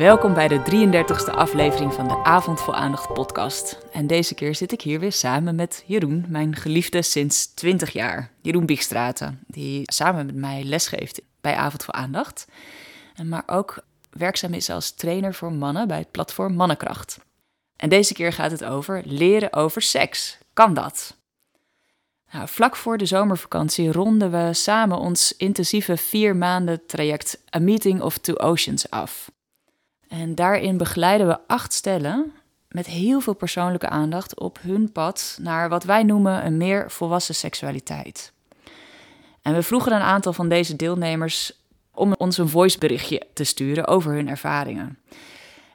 Welkom bij de 33e aflevering van de Avond voor Aandacht podcast. En deze keer zit ik hier weer samen met Jeroen, mijn geliefde sinds 20 jaar. Jeroen Biekstraten, die samen met mij lesgeeft bij Avond voor Aandacht. Maar ook werkzaam is als trainer voor mannen bij het platform Mannenkracht. En deze keer gaat het over leren over seks. Kan dat? Nou, vlak voor de zomervakantie ronden we samen ons intensieve vier maanden traject A Meeting of Two Oceans af. En daarin begeleiden we acht stellen met heel veel persoonlijke aandacht op hun pad naar wat wij noemen een meer volwassen seksualiteit. En we vroegen een aantal van deze deelnemers om ons een voiceberichtje te sturen over hun ervaringen.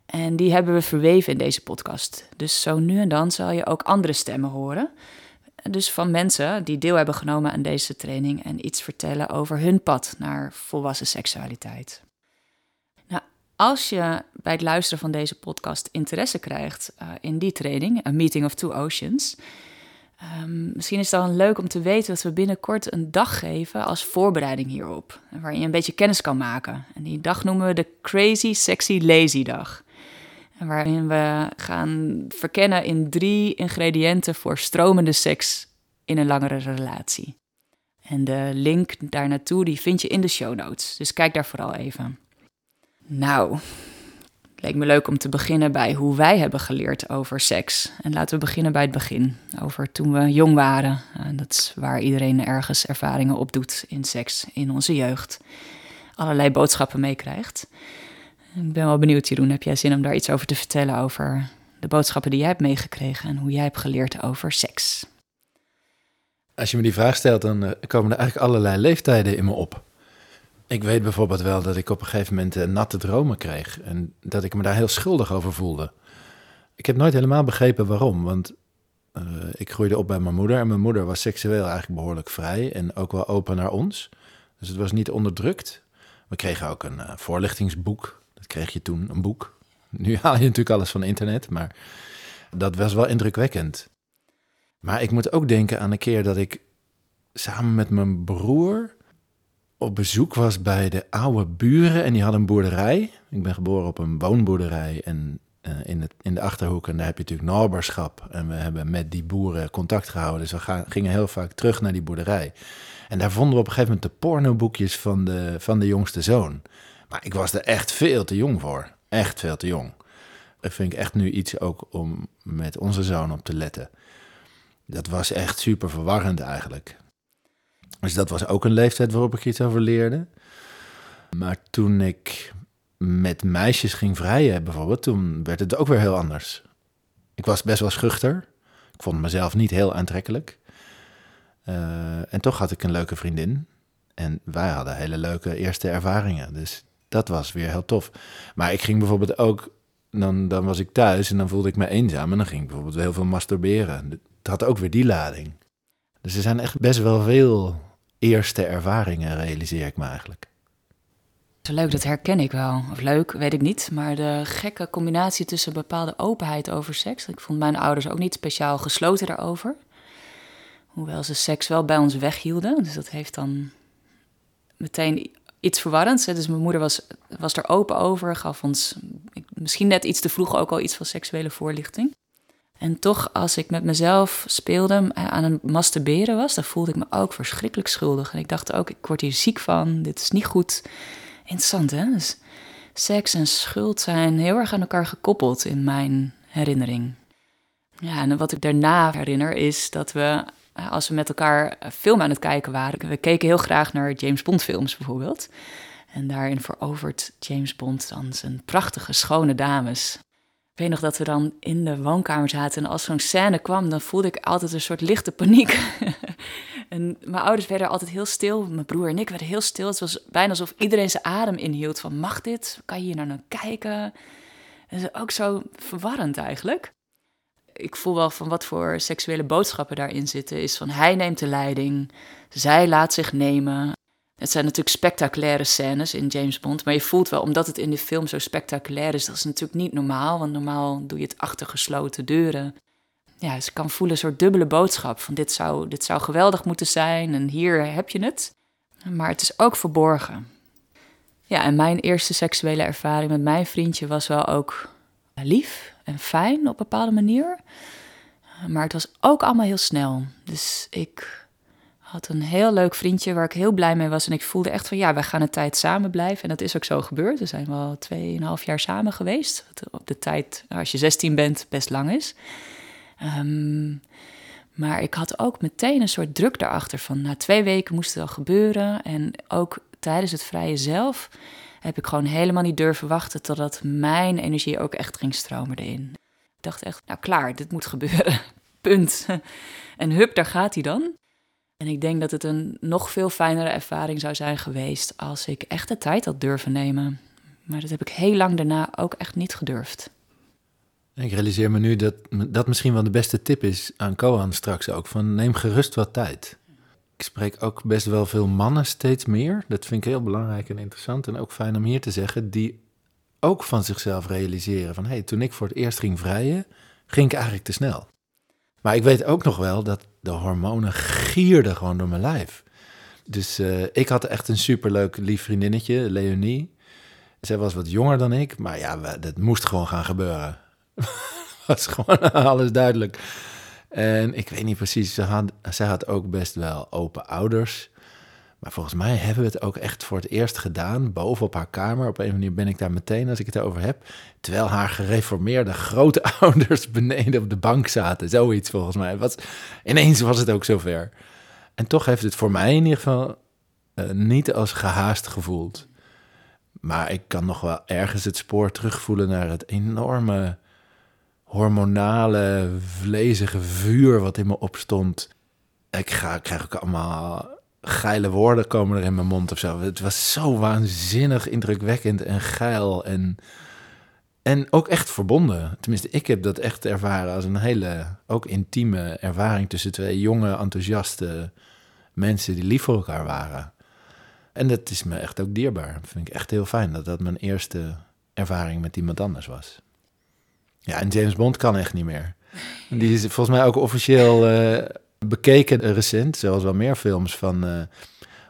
En die hebben we verweven in deze podcast. Dus zo nu en dan zal je ook andere stemmen horen. Dus van mensen die deel hebben genomen aan deze training en iets vertellen over hun pad naar volwassen seksualiteit. Als je bij het luisteren van deze podcast interesse krijgt uh, in die training, A Meeting of Two Oceans, um, misschien is het dan leuk om te weten dat we binnenkort een dag geven als voorbereiding hierop, waarin je een beetje kennis kan maken. En die dag noemen we de Crazy Sexy Lazy Dag. Waarin we gaan verkennen in drie ingrediënten voor stromende seks in een langere relatie. En de link daar naartoe die vind je in de show notes. Dus kijk daar vooral even. Nou, leek me leuk om te beginnen bij hoe wij hebben geleerd over seks. En laten we beginnen bij het begin. Over toen we jong waren. dat is waar iedereen ergens ervaringen opdoet in seks in onze jeugd. Allerlei boodschappen meekrijgt. Ik ben wel benieuwd, Jeroen. Heb jij zin om daar iets over te vertellen? Over de boodschappen die jij hebt meegekregen en hoe jij hebt geleerd over seks? Als je me die vraag stelt, dan uh, komen er eigenlijk allerlei leeftijden in me op. Ik weet bijvoorbeeld wel dat ik op een gegeven moment uh, natte dromen kreeg en dat ik me daar heel schuldig over voelde. Ik heb nooit helemaal begrepen waarom, want uh, ik groeide op bij mijn moeder en mijn moeder was seksueel eigenlijk behoorlijk vrij en ook wel open naar ons. Dus het was niet onderdrukt. We kregen ook een voorlichtingsboek kreeg je toen, een boek. Nu haal je natuurlijk alles van internet, maar dat was wel indrukwekkend. Maar ik moet ook denken aan een keer dat ik samen met mijn broer op bezoek was bij de oude buren en die hadden een boerderij. Ik ben geboren op een woonboerderij en uh, in, het, in de Achterhoek en daar heb je natuurlijk naberschap. En we hebben met die boeren contact gehouden, dus we gingen heel vaak terug naar die boerderij. En daar vonden we op een gegeven moment de pornoboekjes van de, van de jongste zoon. Maar ik was er echt veel te jong voor. Echt veel te jong. Dat vind ik echt nu iets ook om met onze zoon op te letten. Dat was echt super verwarrend eigenlijk. Dus dat was ook een leeftijd waarop ik iets over leerde. Maar toen ik met meisjes ging vrijen bijvoorbeeld, toen werd het ook weer heel anders. Ik was best wel schuchter. Ik vond mezelf niet heel aantrekkelijk. Uh, en toch had ik een leuke vriendin. En wij hadden hele leuke eerste ervaringen. Dus dat was weer heel tof. Maar ik ging bijvoorbeeld ook, dan, dan was ik thuis en dan voelde ik me eenzaam. En dan ging ik bijvoorbeeld heel veel masturberen. Het had ook weer die lading. Dus er zijn echt best wel veel eerste ervaringen, realiseer ik me eigenlijk. Leuk, dat herken ik wel. Of leuk, weet ik niet. Maar de gekke combinatie tussen bepaalde openheid over seks. Ik vond mijn ouders ook niet speciaal gesloten daarover. Hoewel ze seks wel bij ons weghielden. Dus dat heeft dan meteen iets verwarrends. Dus mijn moeder was, was er open over, gaf ons misschien net iets te vroeg ook al iets van seksuele voorlichting. En toch, als ik met mezelf speelde, aan het masturberen was, dan voelde ik me ook verschrikkelijk schuldig. En ik dacht ook, ik word hier ziek van, dit is niet goed. Interessant, hè? Dus seks en schuld zijn heel erg aan elkaar gekoppeld in mijn herinnering. Ja, en wat ik daarna herinner is dat we als we met elkaar film aan het kijken waren. We keken heel graag naar James Bond films bijvoorbeeld. En daarin verovert James Bond dan zijn prachtige, schone dames. Ik weet nog dat we dan in de woonkamer zaten en als zo'n scène kwam, dan voelde ik altijd een soort lichte paniek. en mijn ouders werden altijd heel stil, mijn broer en ik werden heel stil. Het was bijna alsof iedereen zijn adem inhield van mag dit? Kan je hier nou naar kijken? Dat is ook zo verwarrend eigenlijk ik voel wel van wat voor seksuele boodschappen daarin zitten. Is van hij neemt de leiding, zij laat zich nemen. Het zijn natuurlijk spectaculaire scènes in James Bond. Maar je voelt wel, omdat het in de film zo spectaculair is, dat is natuurlijk niet normaal. Want normaal doe je het achter gesloten deuren. Ja, ze kan voelen een soort dubbele boodschap. Van dit zou, dit zou geweldig moeten zijn en hier heb je het. Maar het is ook verborgen. Ja, en mijn eerste seksuele ervaring met mijn vriendje was wel ook lief en fijn op een bepaalde manier. Maar het was ook allemaal heel snel. Dus ik had een heel leuk vriendje waar ik heel blij mee was. En ik voelde echt van ja, wij gaan een tijd samen blijven. En dat is ook zo gebeurd. We zijn wel tweeënhalf jaar samen geweest. Wat op de tijd, als je 16 bent, best lang is. Ehm, maar ik had ook meteen een soort druk daarachter van na twee weken moest het al gebeuren. En ook tijdens het vrije zelf heb ik gewoon helemaal niet durven wachten totdat mijn energie ook echt ging stromen erin. Ik dacht echt, nou klaar, dit moet gebeuren. Punt. En hup, daar gaat hij dan. En ik denk dat het een nog veel fijnere ervaring zou zijn geweest als ik echt de tijd had durven nemen. Maar dat heb ik heel lang daarna ook echt niet gedurfd. Ik realiseer me nu dat dat misschien wel de beste tip is aan Kohan straks ook. Van neem gerust wat tijd. Ik spreek ook best wel veel mannen steeds meer. Dat vind ik heel belangrijk en interessant. En ook fijn om hier te zeggen. Die ook van zichzelf realiseren van... hé, hey, toen ik voor het eerst ging vrijen, ging ik eigenlijk te snel. Maar ik weet ook nog wel dat de hormonen gierden gewoon door mijn lijf. Dus uh, ik had echt een superleuk lief vriendinnetje, Leonie. Zij was wat jonger dan ik, maar ja, dat moest gewoon gaan gebeuren. was gewoon alles duidelijk. En ik weet niet precies, ze had, zij had ook best wel open ouders. Maar volgens mij hebben we het ook echt voor het eerst gedaan, boven op haar kamer. Op een manier ben ik daar meteen als ik het over heb. Terwijl haar gereformeerde grote ouders beneden op de bank zaten. Zoiets volgens mij. Was, ineens was het ook zover. En toch heeft het voor mij in ieder geval uh, niet als gehaast gevoeld. Maar ik kan nog wel ergens het spoor terugvoelen naar het enorme hormonale, vlezige vuur wat in me opstond. Ik ga, krijg ook allemaal geile woorden komen er in mijn mond of zo. Het was zo waanzinnig indrukwekkend en geil en, en ook echt verbonden. Tenminste, ik heb dat echt ervaren als een hele, ook intieme ervaring tussen twee jonge, enthousiaste mensen die lief voor elkaar waren. En dat is me echt ook dierbaar. Dat vind ik echt heel fijn dat dat mijn eerste ervaring met iemand anders was. Ja, en James Bond kan echt niet meer. Die is volgens mij ook officieel uh, bekeken recent, zoals wel meer films van... Uh,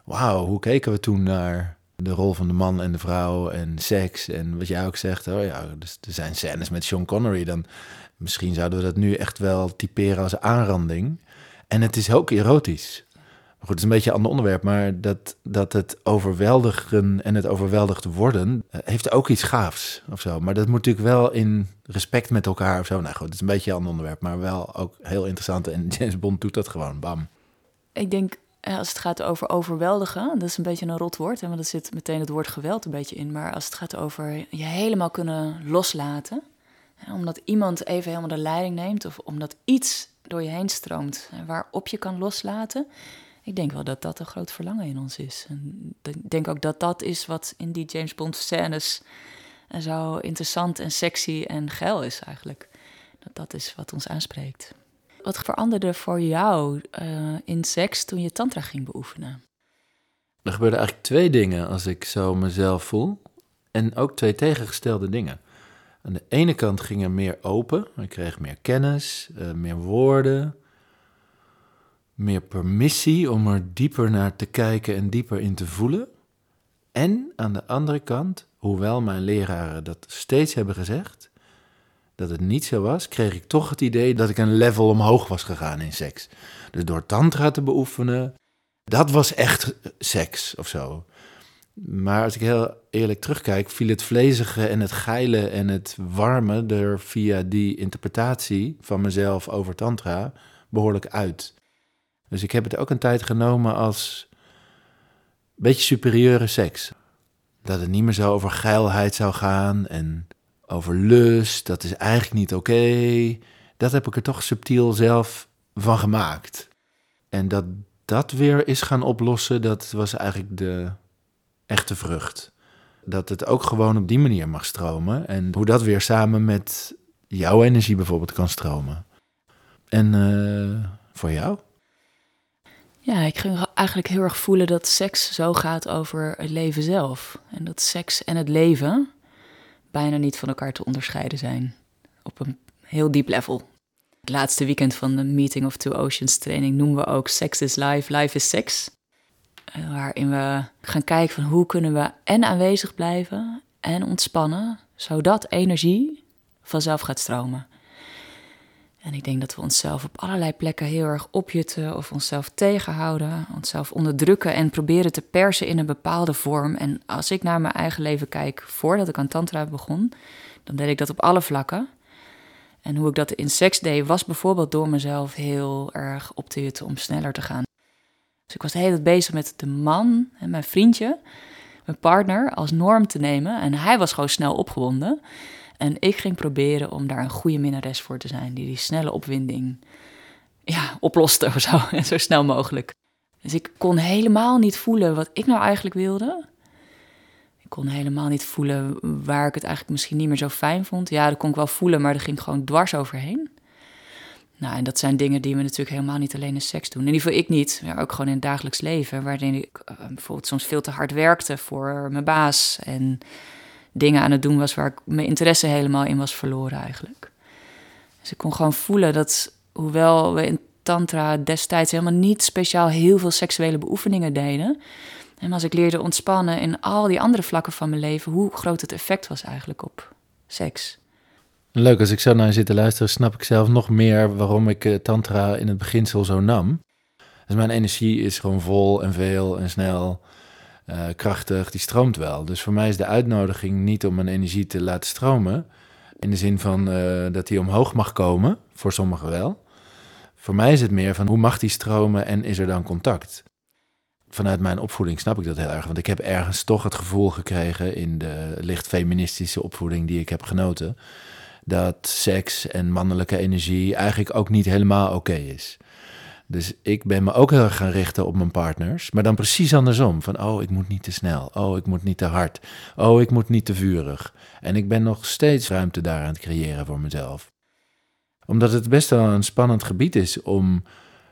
Wauw, hoe keken we toen naar de rol van de man en de vrouw en seks en wat jij ook zegt. Oh ja, dus er zijn scènes met Sean Connery. Dan misschien zouden we dat nu echt wel typeren als aanranding. En het is ook erotisch goed, het is een beetje een ander onderwerp, maar dat, dat het overweldigen en het overweldigd worden uh, heeft ook iets gaafs of zo. Maar dat moet natuurlijk wel in respect met elkaar of zo. Nou goed, het is een beetje een ander onderwerp, maar wel ook heel interessant. En James Bond doet dat gewoon, bam. Ik denk, eh, als het gaat over overweldigen, dat is een beetje een rot woord, hè, want er zit meteen het woord geweld een beetje in. Maar als het gaat over je helemaal kunnen loslaten, hè, omdat iemand even helemaal de leiding neemt of omdat iets door je heen stroomt waarop je kan loslaten, ik denk wel dat dat een groot verlangen in ons is. En ik denk ook dat dat is wat in die James Bond scènes zo interessant en sexy en geil is eigenlijk. Dat dat is wat ons aanspreekt. Wat veranderde voor jou uh, in seks toen je tantra ging beoefenen? Er gebeurden eigenlijk twee dingen als ik zo mezelf voel. En ook twee tegengestelde dingen. Aan de ene kant ging er meer open. Ik kreeg meer kennis, uh, meer woorden, meer permissie om er dieper naar te kijken en dieper in te voelen. En aan de andere kant, hoewel mijn leraren dat steeds hebben gezegd, dat het niet zo was, kreeg ik toch het idee dat ik een level omhoog was gegaan in seks. Dus door tantra te beoefenen, dat was echt seks of zo. Maar als ik heel eerlijk terugkijk, viel het vlezige en het geile en het warme er via die interpretatie van mezelf over tantra behoorlijk uit. Dus ik heb het ook een tijd genomen als een beetje superieure seks. Dat het niet meer zo over geilheid zou gaan en over lust. Dat is eigenlijk niet oké. Dat heb ik er toch subtiel zelf van gemaakt. En dat dat weer is gaan oplossen, dat was eigenlijk de echte vrucht. Dat het ook gewoon op die manier mag stromen. En hoe dat weer samen met jouw energie bijvoorbeeld kan stromen. En uh, voor jou? Ja, ik ging eigenlijk heel erg voelen dat seks zo gaat over het leven zelf. En dat seks en het leven bijna niet van elkaar te onderscheiden zijn. Op een heel diep level. Het laatste weekend van de Meeting of Two Oceans training noemen we ook Sex is Life, Life is Sex. waarin we gaan kijken van hoe kunnen we en aanwezig blijven en ontspannen, zodat energie vanzelf gaat stromen. En ik denk dat we onszelf op allerlei plekken heel erg opjutten of onszelf tegenhouden, onszelf onderdrukken en proberen te persen in een bepaalde vorm. En als ik naar mijn eigen leven kijk voordat ik aan Tantra begon, dan deed ik dat op alle vlakken. En hoe ik dat in seks deed, was bijvoorbeeld door mezelf heel erg op te jutten om sneller te gaan. Dus ik was de hele bezig met de man en mijn vriendje, mijn partner, als norm te nemen. En hij was gewoon snel opgewonden. En ik ging proberen om daar een goede minnares voor te zijn, die die snelle opwinding ja, oploste of zo, zo snel mogelijk. Dus ik kon helemaal niet voelen wat ik nou eigenlijk wilde. Ik kon helemaal niet voelen waar ik het eigenlijk misschien niet meer zo fijn vond. Ja, dat kon ik wel voelen, maar er ging gewoon dwars overheen. Nou, en dat zijn dingen die we natuurlijk helemaal niet alleen in seks doen. In ieder geval ik niet, maar ook gewoon in het dagelijks leven. Waarin ik uh, bijvoorbeeld soms veel te hard werkte voor mijn baas. En dingen aan het doen was waar ik mijn interesse helemaal in was verloren eigenlijk. Dus ik kon gewoon voelen dat, hoewel we in Tantra destijds helemaal niet speciaal heel veel seksuele beoefeningen deden. En als ik leerde ontspannen in al die andere vlakken van mijn leven, hoe groot het effect was eigenlijk op seks. Leuk, als ik zo naar je zit te luisteren, snap ik zelf nog meer waarom ik uh, Tantra in het beginsel zo nam. Dus mijn energie is gewoon vol en veel en snel. Uh, krachtig, die stroomt wel. Dus voor mij is de uitnodiging niet om mijn energie te laten stromen. In de zin van uh, dat die omhoog mag komen, voor sommigen wel. Voor mij is het meer van hoe mag die stromen en is er dan contact? Vanuit mijn opvoeding snap ik dat heel erg. Want ik heb ergens toch het gevoel gekregen in de licht feministische opvoeding die ik heb genoten. Dat seks en mannelijke energie eigenlijk ook niet helemaal oké is. Dus ik ben me ook heel erg gaan richten op mijn partners. Maar dan precies andersom. Van, oh, ik moet niet te snel. Oh, ik moet niet te hard. Oh, ik moet niet te vurig. En ik ben nog steeds ruimte daar aan het creëren voor mezelf. Omdat het best wel een spannend gebied is om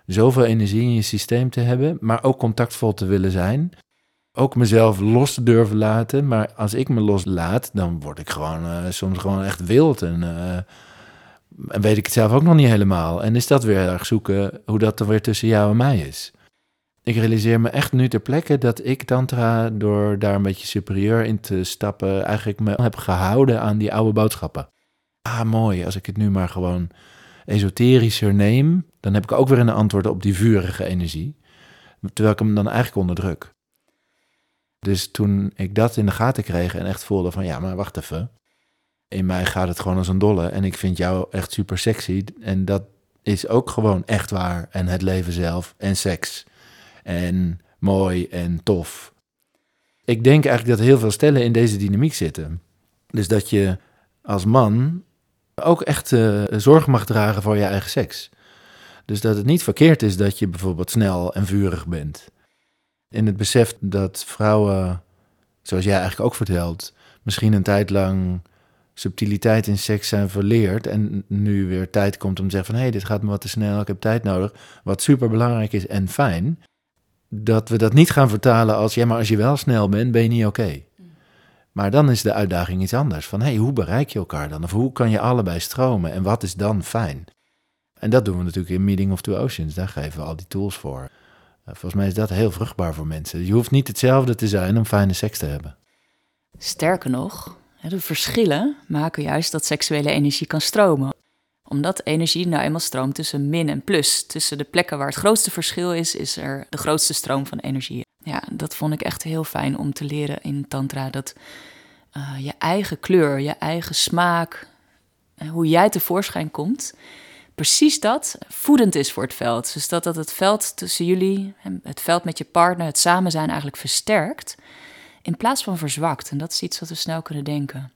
zoveel energie in je systeem te hebben, maar ook contactvol te willen zijn. Ook mezelf los te durven laten. Maar als ik me loslaat, dan word ik gewoon uh, soms gewoon echt wild. En uh, weet ik het zelf ook nog niet helemaal. En is dat weer erg zoeken hoe dat er weer tussen jou en mij is. Ik realiseer me echt nu ter plekke dat ik Tantra, door daar een beetje superieur in te stappen, eigenlijk me heb gehouden aan die oude boodschappen. Ah, mooi, als ik het nu maar gewoon esoterischer neem, dan heb ik ook weer een antwoord op die vurige energie. Terwijl ik hem dan eigenlijk onderdruk. Dus toen ik dat in de gaten kreeg en echt voelde van ja, maar wacht even in mij gaat het gewoon als een dolle. En ik vind jou echt super sexy. En dat is ook gewoon echt waar. En het leven zelf. En seks. En mooi en tof. Ik denk eigenlijk dat heel veel stellen in deze dynamiek zitten. Dus dat je als man ook echt uh, zorg mag dragen voor je eigen seks. Dus dat het niet verkeerd is dat je bijvoorbeeld snel en vurig bent. In het besef dat vrouwen, zoals jij eigenlijk ook vertelt, misschien een tijd lang subtiliteit in seks zijn verleerd. En nu weer tijd komt om te zeggen van... hé, hey, dit gaat me wat te snel, ik heb tijd nodig. Wat super belangrijk is en fijn. Dat we dat niet gaan vertalen als... ja, maar als je wel snel bent, ben je niet oké. Maar dan is de uitdaging iets anders. Van hé, hey, hoe bereik je elkaar dan? Of hoe kan je allebei stromen? En wat is dan fijn? En dat doen we natuurlijk in Meeting of Two Oceans. Daar geven we al die tools voor. Uh, volgens mij is dat heel vruchtbaar voor mensen. Je hoeft niet hetzelfde te zijn om fijne seks te hebben. Sterker nog, de verschillen maken juist dat seksuele energie kan stromen. Omdat energie nou eenmaal stroomt tussen min en plus. Tussen de plekken waar het grootste verschil is, is er de grootste stroom van energie. Ja, dat vond ik echt heel fijn om te leren in Tantra. Dat uh, je eigen kleur, je eigen smaak, hoe jij tevoorschijn komt, precies dat voedend is voor het veld. Dus dat, dat het veld tussen jullie, het veld met je partner, het samen zijn eigenlijk versterkt in plaats van verzwakt. En dat is iets wat we snel kunnen denken.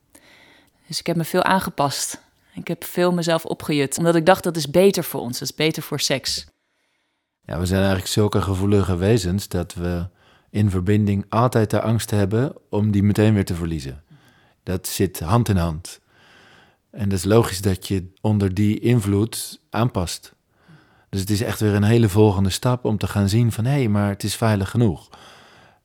Dus ik heb me veel aangepast. Ik heb veel mezelf opgejut, omdat ik dacht dat is beter voor ons, dat is beter voor seks. Ja, we zijn eigenlijk zulke gevoelige wezens dat we in verbinding altijd de angst hebben om die meteen weer te verliezen. Dat zit hand in hand. En dat is logisch dat je onder die invloed aanpast. Dus het is echt weer een hele volgende stap om te gaan zien van hé, hey, maar het is veilig genoeg.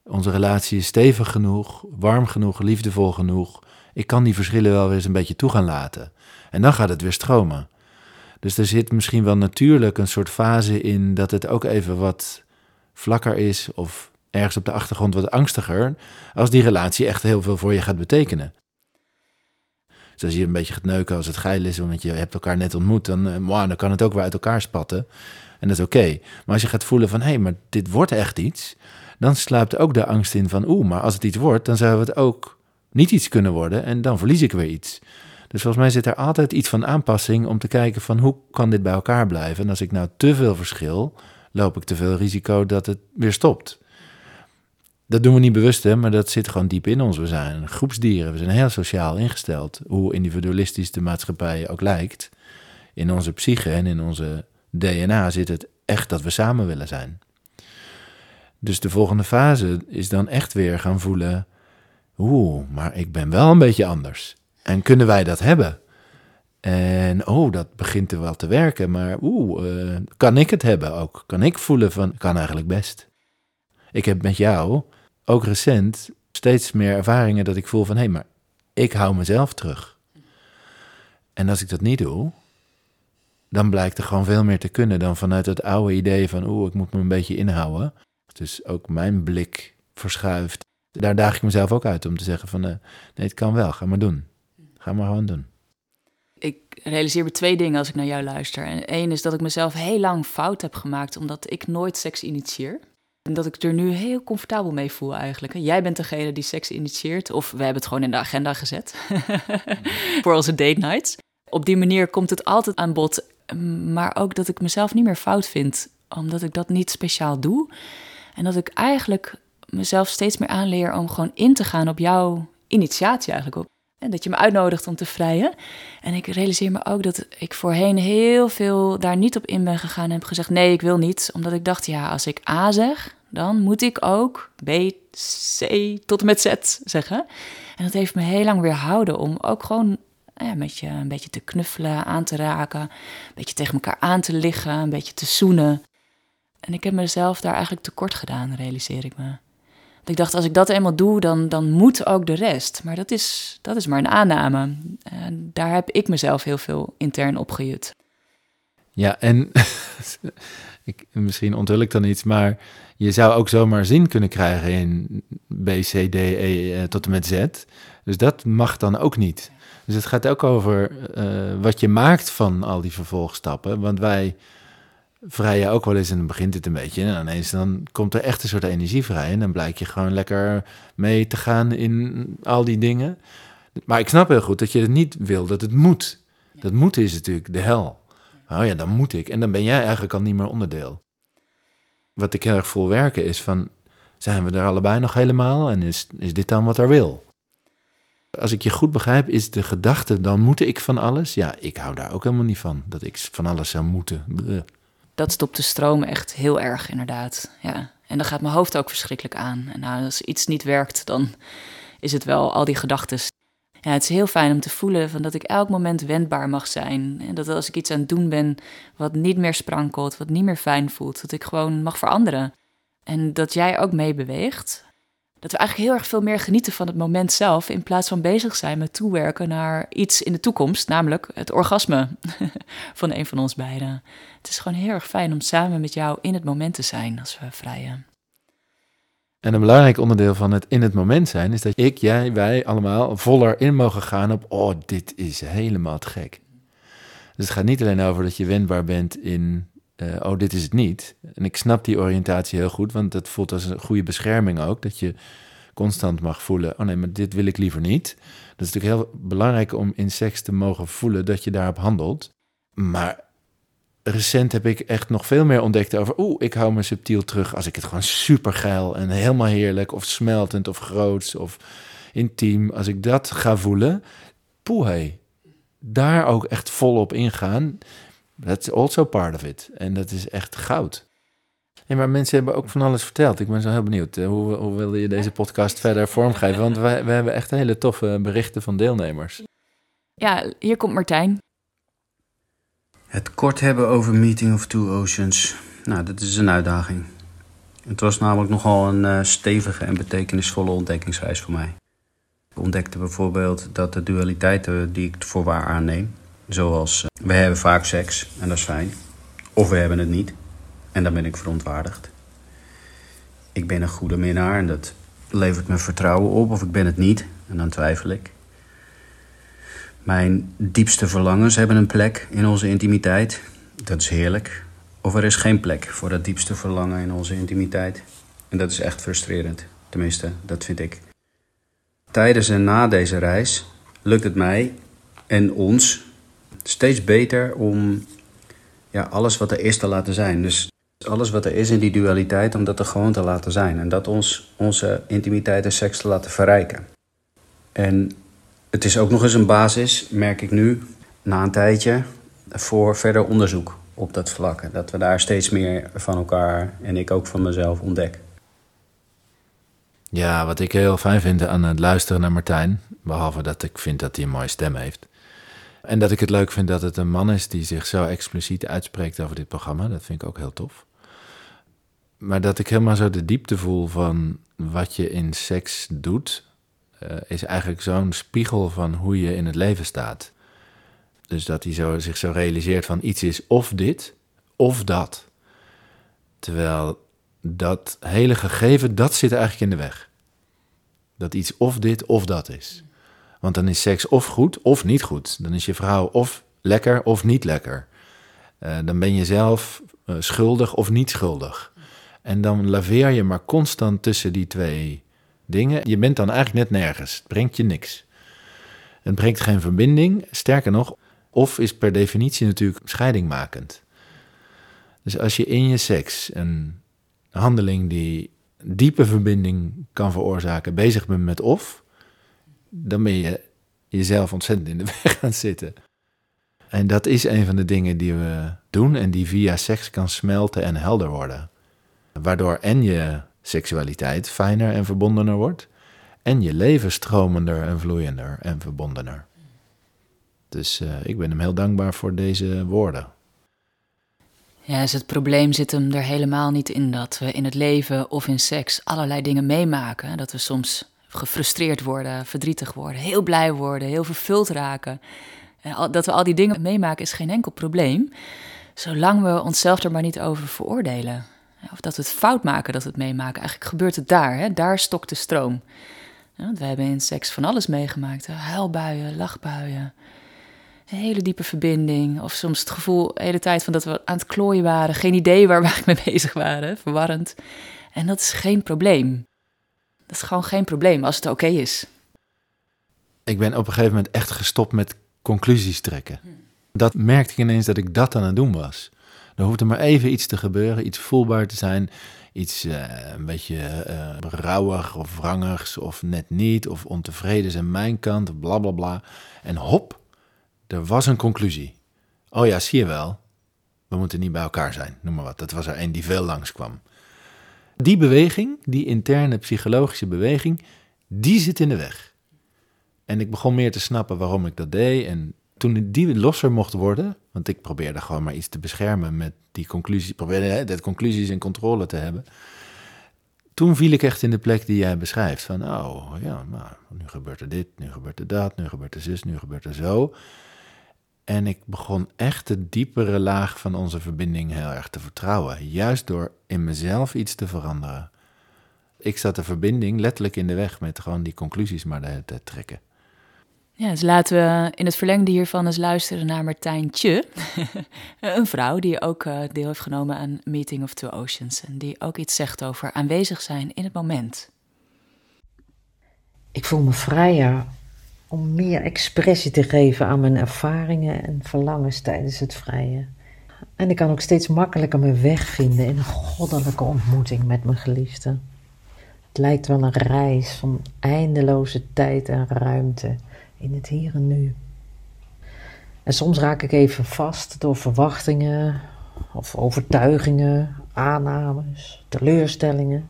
Onze relatie is stevig genoeg, warm genoeg, liefdevol genoeg. Ik kan die verschillen wel weer eens een beetje toe gaan laten. En dan gaat het weer stromen. Dus er zit misschien wel natuurlijk een soort fase in dat het ook even wat vlakker is of ergens op de achtergrond wat angstiger als die relatie echt heel veel voor je gaat betekenen. Dus als je een beetje gaat neuken als het geil is, omdat je hebt elkaar net ontmoet, dan, uh, wow, dan kan het ook weer uit elkaar spatten. En dat is oké. Maar als je gaat voelen van, hé, hey, maar dit wordt echt iets, dan sluipt ook de angst in van, oeh, maar als het iets wordt, dan zou het ook niet iets kunnen worden en dan verlies ik weer iets. Dus volgens mij zit er altijd iets van aanpassing om te kijken van hoe kan dit bij elkaar blijven. En als ik nou te veel verschil, loop ik te veel risico dat het weer stopt. Dat doen we niet bewust, hè, maar dat zit gewoon diep in ons. We zijn groepsdieren, we zijn heel sociaal ingesteld. Hoe individualistisch de maatschappij ook lijkt. In onze psyche en in onze DNA zit het echt dat we samen willen zijn. Dus de volgende fase is dan echt weer gaan voelen: oeh, maar ik ben wel een beetje anders. En kunnen wij dat hebben? En oh, dat begint er wel te werken, maar oeh, uh, kan ik het hebben ook? Kan ik voelen van, kan eigenlijk best. Ik heb met jou ook recent steeds meer ervaringen dat ik voel van, hé, hey, maar ik hou mezelf terug. En als ik dat niet doe, dan blijkt er gewoon veel meer te kunnen dan vanuit het oude idee van, oeh, ik moet me een beetje inhouden. Dus ook mijn blik verschuift. Daar daag ik mezelf ook uit om te zeggen van, uh, nee, het kan wel, ga maar doen. Ga maar gewoon doen. Ik realiseer me twee dingen als ik naar jou luister. En één is dat ik mezelf heel lang fout heb gemaakt omdat ik nooit seks initieer. En dat ik er nu heel comfortabel mee voel eigenlijk. Jij bent degene die seks initieert. Of we hebben het gewoon in de agenda gezet. Voor onze date nights. Op die manier komt het altijd aan bod. Maar ook dat ik mezelf niet meer fout vind. Omdat ik dat niet speciaal doe. En dat ik eigenlijk mezelf steeds meer aanleer om gewoon in te gaan op jouw initiatie eigenlijk. Op en dat je me uitnodigt om te vrijen. En ik realiseer me ook dat ik voorheen heel veel daar niet op in ben gegaan en heb gezegd: nee, ik wil niet. Omdat ik dacht, ja, als ik A zeg, dan moet ik ook B, C tot en met Z zeggen. En dat heeft me heel lang weer houden om ook gewoon ja, met je een beetje te knuffelen, aan te raken, een beetje tegen elkaar aan te liggen, een beetje te zoenen. En ik heb mezelf daar eigenlijk tekort gedaan, realiseer ik me. Ik dacht, als ik dat eenmaal doe, dan, dan moet ook de rest. Maar dat is, dat is maar een aanname. En daar heb ik mezelf heel veel intern opgejut. Ja, en ik, misschien onthul ik dan iets, maar je zou ook zomaar zin kunnen krijgen in B, C, D, E eh, tot en met Z. Dus dat mag dan ook niet. Dus het gaat ook over uh, wat je maakt van al die vervolgstappen. Want wij vrij je ook wel eens en dan begint het een beetje. En ineens dan komt er echt een soort energie vrij. En dan blijkt je gewoon lekker mee te gaan in al die dingen. Maar ik snap heel goed dat je het niet wil, dat het moet. Dat moeten is natuurlijk de hel. Oh ja, dan moet ik. En dan ben jij eigenlijk al niet meer onderdeel. Wat ik heel erg voel werken is van, zijn we er allebei nog helemaal? En is, is dit dan wat er wil? Als ik je goed begrijp, is de gedachte, dan moet ik van alles. Ja, ik hou daar ook helemaal niet van, dat ik van alles zou moeten dat stopt de stroom echt heel erg, inderdaad. Ja. En dan gaat mijn hoofd ook verschrikkelijk aan. En nou, als iets niet werkt, dan is het wel al die gedachten. Ja, het is heel fijn om te voelen van dat ik elk moment wendbaar mag zijn. En dat als ik iets aan het doen ben wat niet meer sprankelt, wat niet meer fijn voelt, dat ik gewoon mag veranderen. En dat jij ook meebeweegt dat we eigenlijk heel erg veel meer genieten van het moment zelf, in plaats van bezig zijn met toewerken naar iets in de toekomst, namelijk het orgasme van een van ons beiden. Het is gewoon heel erg fijn om samen met jou in het moment te zijn als we vrijen. En een belangrijk onderdeel van het in het moment zijn is dat ik, jij, wij allemaal voller in mogen gaan op, oh, dit is helemaal te gek. Dus het gaat niet alleen over dat je wendbaar bent in uh, oh, dit is het niet. En ik snap die oriëntatie heel goed, want dat voelt als een goede bescherming ook. Dat je constant mag voelen, oh nee, maar dit wil ik liever niet. Dat is natuurlijk heel belangrijk om in seks te mogen voelen dat je daarop handelt. Maar recent heb ik echt nog veel meer ontdekt over, oeh, ik hou me subtiel terug als ik het gewoon super geil en helemaal heerlijk of smeltend of groots of intiem, als ik dat ga voelen, poeh, daar ook echt volop ingaan That's also part of it. En dat is echt goud. Hey, maar mensen hebben ook van alles verteld. Ik ben zo heel benieuwd. Eh, hoe, hoe wilde je deze podcast verder vormgeven? Want wij, we hebben echt hele toffe berichten van deelnemers. Ja, hier komt Martijn. Het kort hebben over Meeting of Two Oceans. Nou, dat is een uitdaging. Het was namelijk nogal een uh, stevige en betekenisvolle ontdekkingsreis voor mij. Ik ontdekte bijvoorbeeld dat de dualiteiten die ik voor waar aanneem, Zoals, uh, we hebben vaak seks en dat is fijn. Of we hebben het niet en dan ben ik verontwaardigd. ik ben een goede minnaar en dat levert me vertrouwen op, of ik ben het niet en dan twijfel ik. Mijn diepste verlangens hebben een plek in onze intimiteit. Dat is heerlijk. Of er is geen plek voor dat diepste verlangen in onze intimiteit. En dat is echt frustrerend. Tenminste, dat vind ik. Tijdens en na deze reis lukt het mij en ons steeds beter om ja, alles wat er is te laten zijn. Dus alles wat er is in die dualiteit, om dat er gewoon te laten zijn. En dat ons onze intimiteit en seks te laten verrijken. En het is ook nog eens een basis, merk ik nu, na een tijdje, voor verder onderzoek op dat vlak. Dat we daar steeds meer van elkaar en ik ook van mezelf ontdek. Ja, wat ik heel fijn vind aan het luisteren naar Martijn, behalve dat ik vind dat hij een mooie stem heeft. En dat ik het leuk vind dat het een man is die zich zo expliciet uitspreekt over dit programma. Dat vind ik ook heel tof. Maar dat ik helemaal zo de diepte voel van wat je in seks doet, uh, is eigenlijk zo'n spiegel van hoe je in het leven staat. Dus dat hij zo, zich zo realiseert van iets is of dit of dat. Terwijl dat hele gegeven, dat zit eigenlijk in de weg. Dat iets of dit of dat is. Want dan is seks of goed of niet goed. Dan is je vrouw of lekker of niet lekker. Uh, dan ben je zelf uh, schuldig of niet schuldig. En dan laveer je maar constant tussen die twee dingen. Je bent dan eigenlijk net nergens. Het brengt je niks. Het brengt geen verbinding. Sterker nog, of is per definitie natuurlijk scheidingmakend. Dus als je in je seks een handeling die diepe verbinding kan veroorzaken, bezig bent met of, dan ben je jezelf ontzettend in de weg gaan zitten. En dat is een van de dingen die we doen en die via seks kan smelten en helder worden. Waardoor en je seksualiteit fijner en verbondener wordt, en je leven stromender en vloeiender en verbondener. Dus uh, ik ben hem heel dankbaar voor deze woorden. Ja, dus het probleem zit hem er helemaal niet in dat we in het leven of in seks allerlei dingen meemaken. Dat we soms gefrustreerd worden, verdrietig worden, heel blij worden, heel vervuld raken. Dat we al die dingen meemaken is geen enkel probleem, zolang we onszelf er maar niet over veroordelen. Of dat we het fout maken dat we het meemaken. Eigenlijk gebeurt het daar, hè? daar stokt de stroom. Ja, we hebben in seks van alles meegemaakt: huilbuien, lachbuien, een hele diepe verbinding. Of soms het gevoel de hele tijd van dat we aan het klooien waren. Geen idee waar we mee bezig waren. Verwarrend. En dat is geen probleem. Dat is gewoon geen probleem als het oké is. Ik ben op een gegeven moment echt gestopt met conclusies trekken. Dat merkte ik ineens dat ik dat aan het doen was. Er hoefde maar even iets te gebeuren, iets voelbaar te zijn. Iets uh, een beetje uh, rauwig of wrangigs of net niet. Of ontevreden aan mijn kant, bla bla bla. En hop, er was een conclusie. Oh ja, zie je wel. We moeten niet bij elkaar zijn, noem maar wat. Dat was er een die veel langskwam. Die beweging, die interne psychologische beweging, die zit in de weg. En ik begon meer te snappen waarom ik dat deed. En toen die losser mocht worden, want ik probeerde gewoon maar iets te beschermen met die conclusie, probeerde dat conclusies in controle te hebben. Toen viel ik echt in de plek die jij beschrijft. Van, oh ja, maar nu gebeurt er dit, nu gebeurt er dat, nu gebeurt er zus, nu gebeurt er zo. En ik begon echt de diepere laag van onze verbinding heel erg te vertrouwen. Juist door in mezelf iets te veranderen. Ik zat de verbinding letterlijk in de weg met gewoon die conclusies maar te trekken. Ja, dus laten we in het verlengde hiervan eens luisteren naar Martijntje. een vrouw die ook eh, deel heeft genomen aan Meeting of Two Oceans. En die ook iets zegt over aanwezig zijn in het moment. Ik voel me vrijer om meer expressie te geven aan mijn ervaringen en verlangens tijdens het vrije. En ik kan ook steeds makkelijker mijn weg vinden in een goddelijke ontmoeting met mijn geliefde. Het lijkt wel een reis van eindeloze tijd en ruimte in het hier en nu. En soms raak ik even vast door verwachtingen of overtuigingen, aannames, teleurstellingen.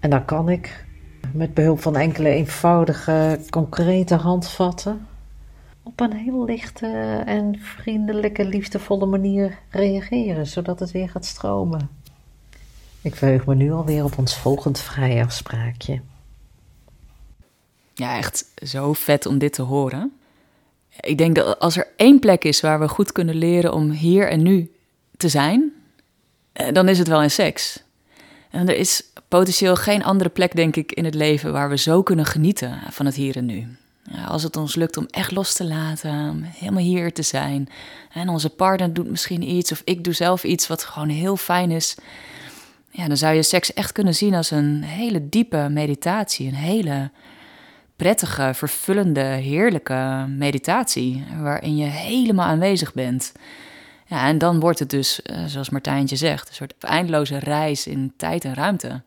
En dan kan ik, met behulp van enkele eenvoudige, concrete handvatten, op een heel lichte en vriendelijke, liefdevolle manier reageren, zodat het weer gaat stromen. Ik verheug me nu alweer op ons volgend vrijafspraakje. Ja, echt zo vet om dit te horen. Ik denk dat als er één plek is waar we goed kunnen leren om hier en nu te zijn, eh, dan is het wel in seks. En er is potentieel geen andere plek, denk ik, in het leven waar we zo kunnen genieten van het hier en nu. Als het ons lukt om echt los te laten, om helemaal hier te zijn. En onze partner doet misschien iets, of ik doe zelf iets wat gewoon heel fijn is. Ja, dan zou je seks echt kunnen zien als een hele diepe meditatie. Een hele prettige, vervullende, heerlijke meditatie. Waarin je helemaal aanwezig bent. Ja, en dan wordt het dus, eh, zoals Martijntje zegt, een soort eindeloze reis in tijd en ruimte.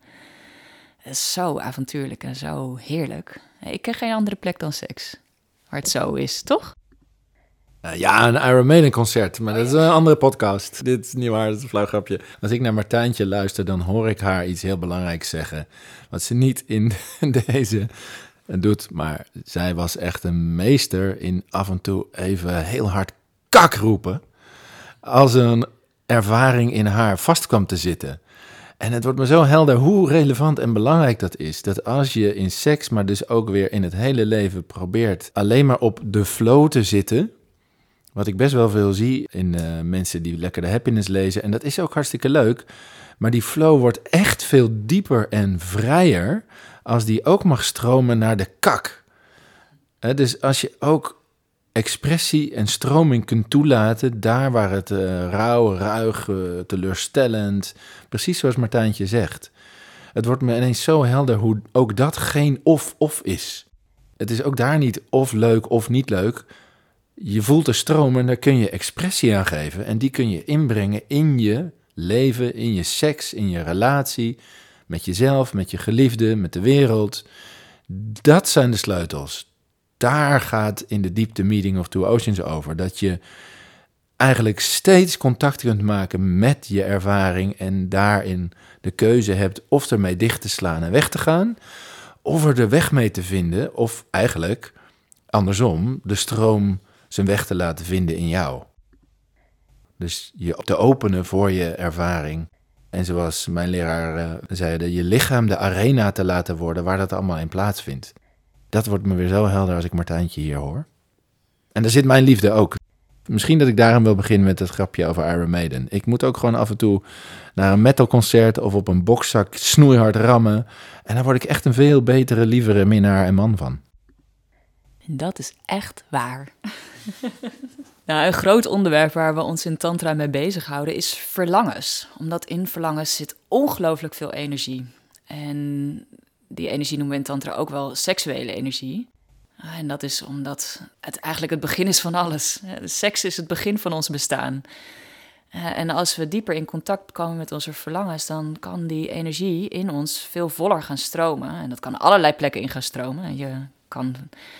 Is zo avontuurlijk en zo heerlijk. Ik ken geen andere plek dan seks. Waar het zo is, toch? Uh, ja, een Iron Maiden concert, maar dat is een andere podcast. Dit is niet waar, dat is een flauw grapje. Als ik naar Martijntje luister, dan hoor ik haar iets heel belangrijks zeggen. Wat ze niet in deze doet, maar zij was echt een meester in af en toe even heel hard kak roepen. Als een ervaring in haar vast kwam te zitten. En het wordt me zo helder hoe relevant en belangrijk dat is. Dat als je in seks, maar dus ook weer in het hele leven probeert alleen maar op de flow te zitten. Wat ik best wel veel zie in uh, mensen die lekker de happiness lezen. En dat is ook hartstikke leuk. Maar die flow wordt echt veel dieper en vrijer als die ook mag stromen naar de kak. dus als je ook expressie en stroming kunt toelaten, daar waar het uh, rauw, ruig, uh, teleurstellend, precies zoals Martijntje zegt. Het wordt me ineens zo helder hoe ook dat geen of-of is. Het is ook daar niet of leuk of niet leuk. Je voelt de stroom en daar kun je expressie aan geven. En die kun je inbrengen in je leven, in je seks, in je relatie, met jezelf, met je geliefde, met de wereld. Dat zijn de sleutels daar gaat in de diepte Meeting of Two Oceans over. Dat je eigenlijk steeds contact kunt maken met je ervaring en daarin de keuze hebt of ermee dicht te slaan en weg te gaan, of er de weg mee te vinden, of eigenlijk andersom, de stroom zijn weg te laten vinden in jou. Dus je te openen voor je ervaring. En zoals mijn leraar uh, zei, je lichaam de arena te laten worden waar dat allemaal in plaatsvindt. Dat wordt me weer zo helder als ik Martijntje hier hoor. En daar zit mijn liefde ook. Misschien dat ik daarom wil beginnen met het grapje over Iron Maiden. Ik moet ook gewoon af en toe naar een metalconcert of op een bokszak snoeihard rammen. En daar word ik echt een veel betere, lievere minnaar en man van. Dat is echt waar. nou, een groot onderwerp waar we ons in Tantra mee bezighouden is verlangens. Omdat in verlangens zit ongelooflijk veel energie. En die energie noemen we in Tantra ook wel seksuele energie. Ah, en dat is omdat het eigenlijk het begin is van alles. Seks is het begin van ons bestaan. En als we dieper in contact komen met onze verlangens, dan kan die energie in ons veel voller gaan stromen. En dat kan allerlei plekken in gaan stromen. Je kan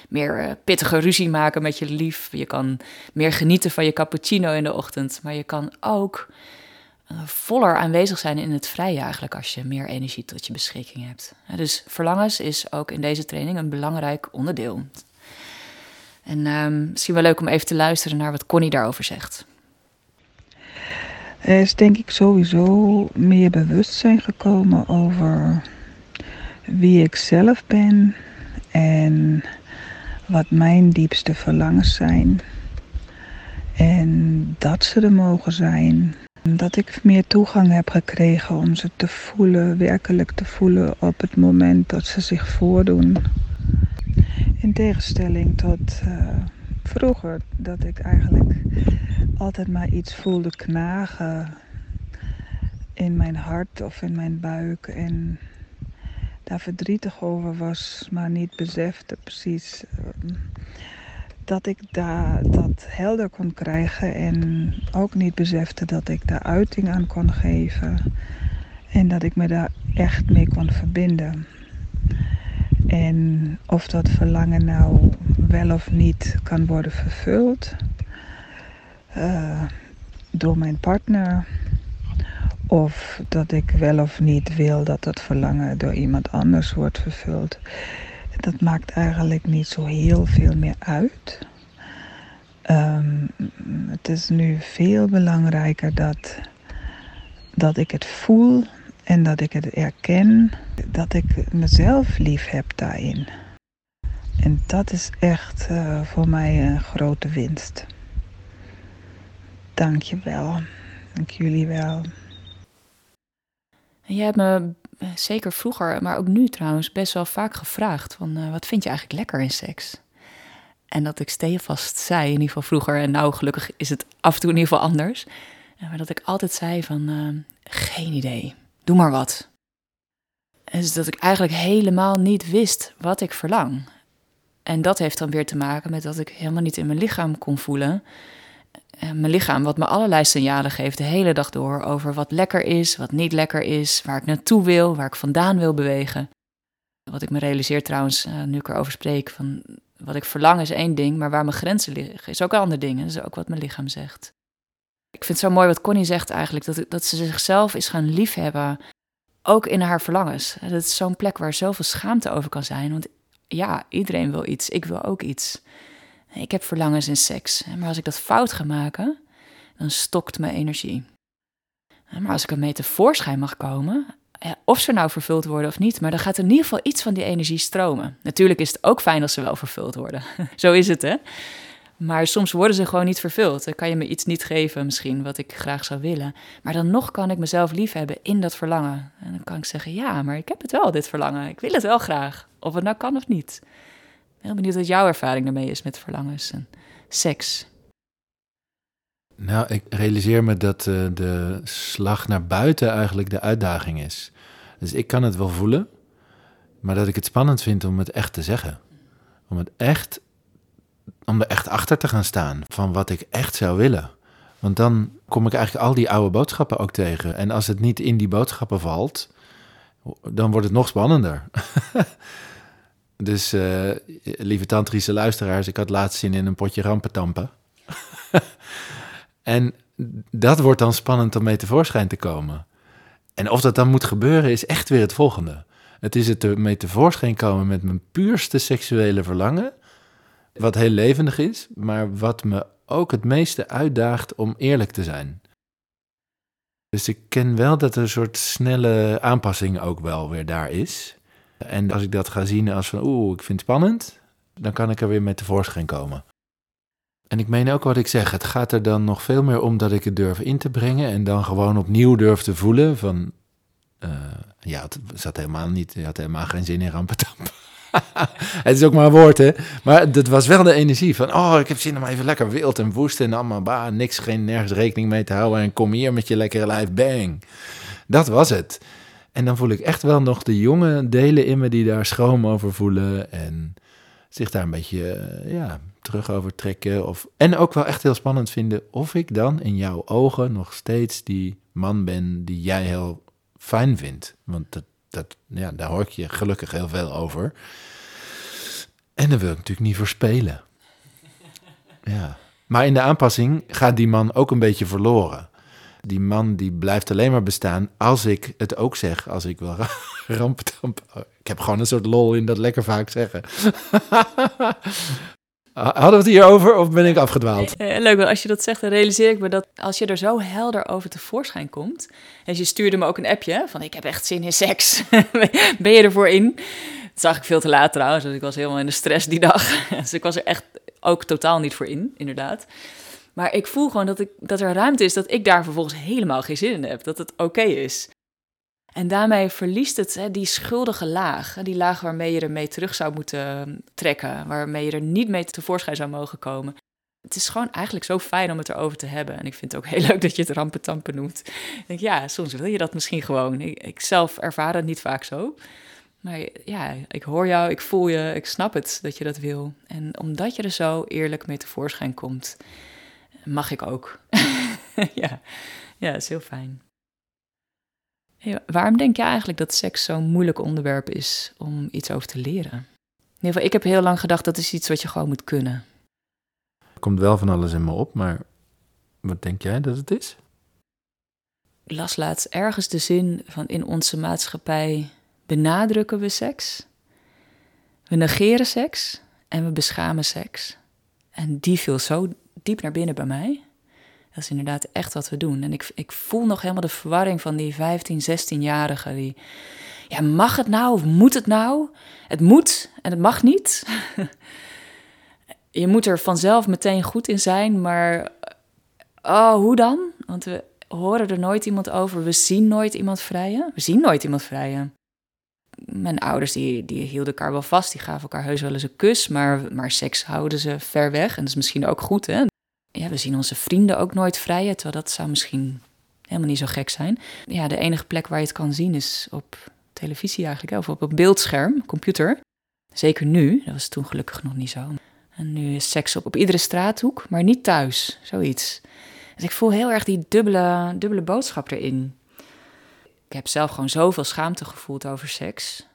meer eh, pittige ruzie maken met je lief. Je kan meer genieten van je cappuccino in de ochtend. Maar je kan ook voller aanwezig zijn in het vrije eigenlijk als je meer energie tot je beschikking hebt. Dus verlangens is ook in deze training een belangrijk onderdeel. En uh, misschien wel leuk om even te luisteren naar wat Connie daarover zegt. Er is denk ik sowieso meer bewustzijn gekomen over wie ik zelf ben en wat mijn diepste verlangens zijn. En dat ze er mogen zijn dat ik meer toegang heb gekregen om ze te voelen, werkelijk te voelen op het moment dat ze zich voordoen. In tegenstelling tot uh, vroeger, dat ik eigenlijk altijd maar iets voelde knagen in mijn hart of in mijn buik. En daar verdrietig over was, maar niet besefte precies. Uh, dat ik daar dat helder kon krijgen en ook niet besefte dat ik daar uiting aan kon geven en dat ik me daar echt mee kon verbinden. En of dat verlangen nou wel of niet kan worden vervuld uh, door mijn partner. Of dat ik wel of niet wil dat dat verlangen door iemand anders wordt vervuld dat maakt eigenlijk niet zo heel veel meer uit. Um, het is nu veel belangrijker dat, dat ik het voel en dat ik het erken, dat ik mezelf lief heb daarin. En dat is echt uh, voor mij een grote winst. Dank je wel. Dank jullie wel. Jij hebt me eh, zeker vroeger, maar ook nu trouwens, best wel vaak gevraagd van uh, wat vind je eigenlijk lekker in seks? En dat ik stevast zei, in ieder geval vroeger, en nou gelukkig is het af en toe in ieder geval anders. Maar dat ik altijd zei van geen idee, doe maar wat. En dus dat ik eigenlijk helemaal niet wist wat ik verlang. En dat heeft dan weer te maken met dat ik helemaal niet in mijn lichaam kon voelen. Eh, mijn lichaam, wat me allerlei signalen geeft de hele dag door over wat lekker is, wat niet lekker is, waar ik naartoe wil, waar ik vandaan wil bewegen. Wat ik me realiseer trouwens, uh, nu ik erover spreek, van wat ik verlang is één ding, maar waar mijn grenzen liggen is ook een ander ding. Dat is ook wat mijn lichaam zegt. Ik vind het zo mooi wat Connie zegt eigenlijk, dat, dat ze zichzelf is gaan liefhebben, ook in haar verlangens. Dat is zo'n plek waar zoveel schaamte over kan zijn, want ja, iedereen wil iets, ik wil ook iets. Ik heb verlangens in seks, maar als ik dat fout ga maken, dan stokt mijn energie. Maar als ik ermee tevoorschijn mag komen, of ze nou vervuld worden of niet, maar dan gaat in ieder geval iets van die energie stromen. Natuurlijk is het ook fijn als ze wel vervuld worden. Zo is het, hè? Maar soms worden ze gewoon niet vervuld. Dan kan je me iets niet geven, misschien, wat ik graag zou willen. Maar dan nog kan ik mezelf liefhebben in dat verlangen. En dan kan ik zeggen: Ja, maar ik heb het wel, dit verlangen. Ik wil het wel graag. Of het nou kan of niet. Heel benieuwd wat jouw ervaring daarmee is met verlangens en seks. Nou, ik realiseer me dat uh, de slag naar buiten eigenlijk de uitdaging is. Dus ik kan het wel voelen, maar dat ik het spannend vind om het echt te zeggen. Om het echt, om er echt achter te gaan staan van wat ik echt zou willen. Want dan kom ik eigenlijk al die oude boodschappen ook tegen. En als het niet in die boodschappen valt, dan wordt het nog spannender. Dus uh, lieve tantrische luisteraars, ik had laatst zin in een potje rampentampen. en dat wordt dan spannend om mee tevoorschijn te komen. En of dat dan moet gebeuren, is echt weer het volgende. Het is het mee tevoorschijn komen met mijn puurste seksuele verlangen. Wat heel levendig is, maar wat me ook het meeste uitdaagt om eerlijk te zijn. Dus ik ken wel dat er een soort snelle aanpassing ook wel weer daar is. En als ik dat ga zien als van oeh, ik vind het spannend, dan kan ik er weer mee tevoorschijn komen. En ik meen ook wat ik zeg, het gaat er dan nog veel meer om dat ik het durf in te brengen en dan gewoon opnieuw durf te voelen van, uh, ja, het zat helemaal niet, je had helemaal geen zin in rampetamp. het is ook maar een woord, hè. Maar dat was wel de energie van, oh, ik heb zin om even lekker wild en woest en allemaal, bah, niks, geen, nergens rekening mee te houden en kom hier met je lekkere lijf, bang. Dat was het. En dan voel ik echt wel nog de jonge delen in me die daar schroom over voelen. En zich daar een beetje eh, ja, terug over trekken. Of, en ook wel echt heel spannend vinden of ik dan in jouw ogen nog steeds die man ben die jij heel fijn vindt. Want dat, dat, ja, daar hoor ik je gelukkig heel veel over. En dan wil ik natuurlijk niet verspelen. Ja. Maar in de aanpassing gaat die man ook een beetje verloren die man die blijft alleen maar bestaan als ik het ook zeg. Als ik wil rampetamp. Ik heb gewoon een soort lol in dat lekker vaak zeggen. Hadden we het hier over of ben ik afgedwaald? Eh, leuk, als je dat zegt, dan realiseer ik me dat als je er zo helder over tevoorschijn komt. En je stuurde me ook een appje van ik heb echt zin in seks. ben je ervoor in? Dat zag ik veel te laat trouwens, dus ik was helemaal in de stress die dag. dus ik was er echt ook totaal niet voor in, inderdaad. Maar ik voel gewoon dat, ik, dat er ruimte is dat ik daar vervolgens helemaal geen zin in heb. Dat het oké is. En daarmee verliest het hè, die schuldige laag. Die laag waarmee je er mee terug zou moeten ehm, trekken. Waarmee je er niet mee tevoorschijn zou mogen komen. Het is gewoon eigenlijk zo fijn om het erover te hebben. En ik vind het ook heel leuk dat je het rampentampen noemt. Ik denk, ja, soms wil je dat misschien gewoon. Ik, ik zelf ervaar het niet vaak zo. Maar ja, ik hoor jou, ik voel je, ik snap het dat je dat wil. En omdat je er zo eerlijk mee tevoorschijn komt, mag ik ook. ja. ja, dat is heel fijn. waarom denk je eigenlijk dat seks zo'n moeilijk onderwerp is om iets over te leren? In ieder geval, ik heb heel lang gedacht dat is iets wat je gewoon moet kunnen. Er komt wel van alles in me op, maar wat denk jij dat het is? Ik las laatst ergens de zin van in onze maatschappij benadrukken we seks. We negeren seks en we beschamen seks. En die viel zo diep naar binnen bij mij. Dat is inderdaad echt wat we doen. En ik, ik voel nog helemaal de verwarring van die 15, 16-jarigen. Die, ja, mag het nou of moet het nou? Het moet en het mag niet. je moet er vanzelf meteen goed in zijn, maar oh, hoe dan? Want we, horen er nooit iemand over. We zien nooit iemand vrijen. We zien nooit iemand vrijen. Mijn ouders die, die hielden elkaar wel vast. Die gaven elkaar heus wel eens een kus. Maar, maar seks houden ze ver weg. En dat is misschien ook goed, hè? Ja, we zien onze vrienden ook nooit vrijen. Terwijl dat zou misschien helemaal niet zo gek zijn. Ja, de enige plek waar je het kan zien is op televisie eigenlijk. Of op een beeldscherm, computer. Zeker nu. Dat was toen gelukkig nog niet zo. En nu is seks op, op iedere straathoek, maar niet thuis. Zoiets. Dus ik voel heel erg die dubbele, dubbele boodschap erin. Ik heb zelf gewoon zoveel schaamte gevoeld over seks.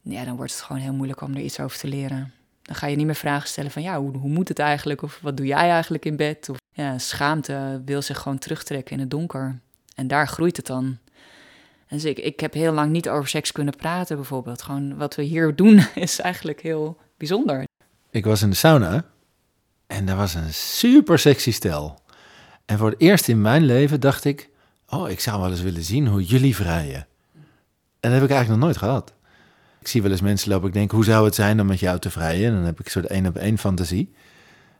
Ja, dan wordt het gewoon heel moeilijk om er iets over te leren. Dan ga je niet meer vragen stellen van ja, hoe, hoe moet het eigenlijk? Of wat doe jij eigenlijk in bed? Of ja, schaamte wil zich gewoon terugtrekken in het donker. En daar groeit het dan. En dus ik, ik heb heel lang niet over seks kunnen praten, bijvoorbeeld. Gewoon wat we hier doen is eigenlijk heel bijzonder. Ik was in de sauna en daar was een super sexy stel. En voor het eerst in mijn leven dacht ik, oh, ik zou wel eens willen zien hoe jullie vrijen. En dat heb ik eigenlijk nog nooit gehad. Ik zie wel eens mensen lopen, ik denk, hoe zou het zijn om met jou te vrijen? En dan heb ik een soort één op één fantasie.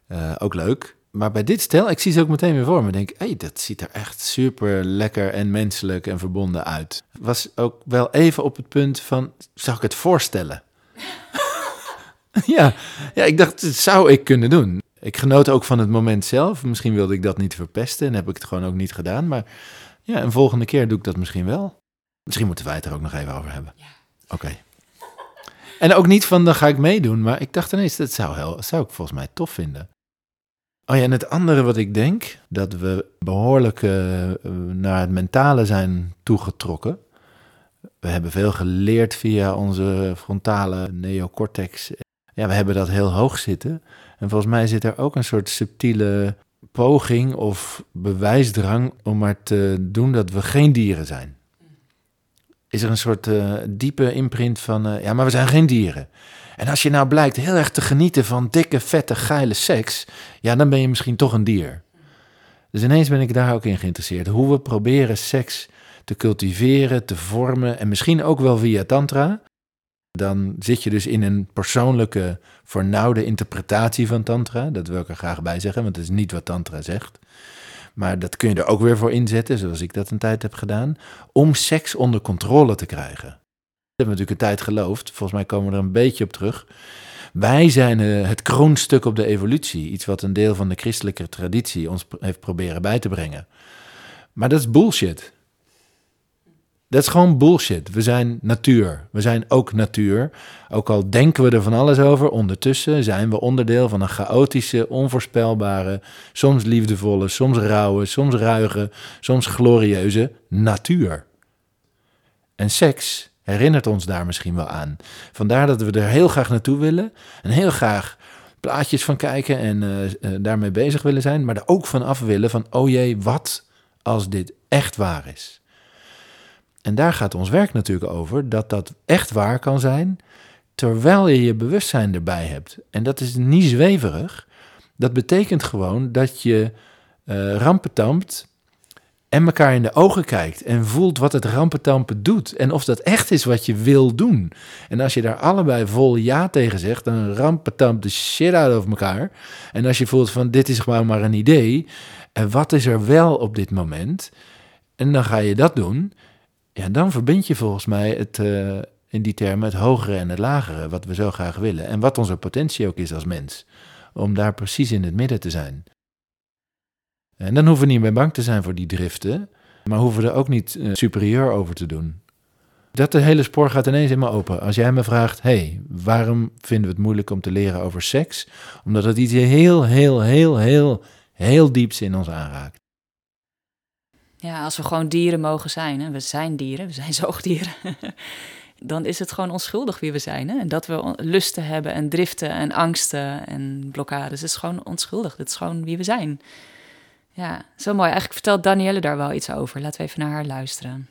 Uh, ook leuk. Maar bij dit stel, ik zie ze ook meteen weer voor me. Ik denk, hé, hey, dat ziet er echt super lekker en menselijk en verbonden uit. Was ook wel even op het punt van, zou ik het voorstellen? ja, ja, ik dacht, dat zou ik kunnen doen. Ik genoot ook van het moment zelf. Misschien wilde ik dat niet verpesten en heb ik het gewoon ook niet gedaan. Maar ja, een volgende keer doe ik dat misschien wel. Misschien moeten wij het er ook nog even over hebben. Ja. Oké. En ook niet van, dan ga ik meedoen. Maar ik dacht ineens, dat zou, heel, zou ik volgens mij tof vinden. Oh ja, en het andere wat ik denk, dat we behoorlijk uh, naar het mentale zijn toegetrokken. We hebben veel geleerd via onze frontale neocortex ja, we hebben dat heel hoog zitten. En volgens mij zit er ook een soort subtiele poging of bewijsdrang om maar te doen dat we geen dieren zijn. Is er een soort uh, diepe imprint van, uh, ja, maar we zijn geen dieren. En als je nou blijkt heel erg te genieten van dikke, vette, geile seks, ja, dan ben je misschien toch een dier. Dus ineens ben ik daar ook in geïnteresseerd. Hoe we proberen seks te cultiveren, te vormen en misschien ook wel via tantra dan zit je dus in een persoonlijke, vernauwde interpretatie van Tantra. Dat wil ik er graag bij zeggen, want dat is niet wat Tantra zegt. Maar dat kun je er ook weer voor inzetten, zoals ik dat een tijd heb gedaan, om seks onder controle te krijgen. Dat hebben we natuurlijk een tijd geloofd, volgens mij komen we er een beetje op terug. Wij zijn uh, het kroonstuk op de evolutie, iets wat een deel van de christelijke traditie ons heeft proberen bij te brengen. Maar dat is bullshit. Dat is gewoon bullshit. We zijn natuur. We zijn ook natuur. Ook al denken we er van alles over, ondertussen zijn we onderdeel van een chaotische, onvoorspelbare, soms liefdevolle, soms rauwe, soms ruige, soms glorieuze natuur. En seks herinnert ons daar misschien wel aan. Vandaar dat we er heel graag naartoe willen en heel graag plaatjes van kijken en uh, uh, daarmee bezig willen zijn, maar er ook van af willen van, oh jee, wat als dit echt waar is? En daar gaat ons werk natuurlijk over, dat dat echt waar kan zijn, terwijl je je bewustzijn erbij hebt. En dat is niet zweverig. Dat betekent gewoon dat je uh, rampetampt en elkaar in de ogen kijkt en voelt wat het rampetampen doet en of dat echt is wat je wil doen. En als je daar allebei vol ja tegen zegt, dan rampetampt de shit uit over elkaar. En als je voelt van dit is gewoon maar een idee en wat is er wel op dit moment, en dan ga je dat doen ja, dan verbind je volgens mij het, uh, in die termen het hogere en het lagere, wat we zo graag willen. En wat onze potentie ook is als mens, om daar precies in het midden te zijn. En dan hoeven we niet meer bang te zijn voor die driften, maar hoeven we er ook niet uh, superieur over te doen. Dat de hele spoor gaat ineens in me open. Als jij me vraagt, hey, waarom vinden we het moeilijk om te leren over seks? Omdat het iets heel, heel, heel, heel, heel dieps in ons aanraakt. Ja, als we gewoon dieren mogen zijn, hè? we zijn dieren, we zijn zoogdieren, dan is het gewoon onschuldig wie we zijn. Hè? En dat we lusten hebben en driften en angsten en blokkades, is gewoon onschuldig. Dit is gewoon wie we zijn. Ja, zo mooi. Eigenlijk vertelt Danielle daar wel iets over. Laten we even naar haar luisteren.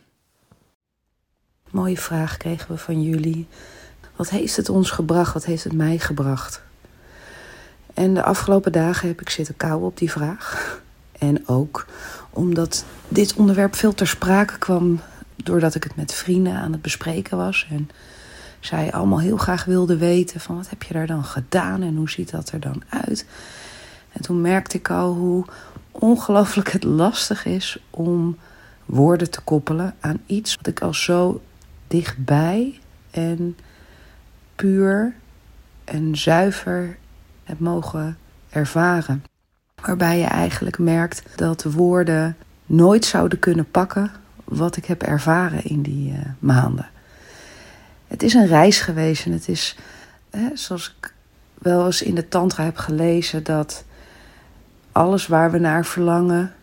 Mooie vraag kregen we van jullie. Wat heeft het ons gebracht? Wat heeft het mij gebracht? En de afgelopen dagen heb ik zitten kauwen op die vraag. En ook omdat dit onderwerp veel ter sprake kwam doordat ik het met vrienden aan het bespreken was. En zij allemaal heel graag wilden weten van wat heb je daar dan gedaan en hoe ziet dat er dan uit. En toen merkte ik al hoe ongelooflijk het lastig is om woorden te koppelen aan iets wat ik al zo dichtbij en puur en zuiver heb mogen ervaren. Waarbij je eigenlijk merkt dat woorden nooit zouden kunnen pakken wat ik heb ervaren in die uh, maanden. Het is een reis geweest en het is, hè, zoals ik wel eens in de Tantra heb gelezen, dat alles waar we naar verlangen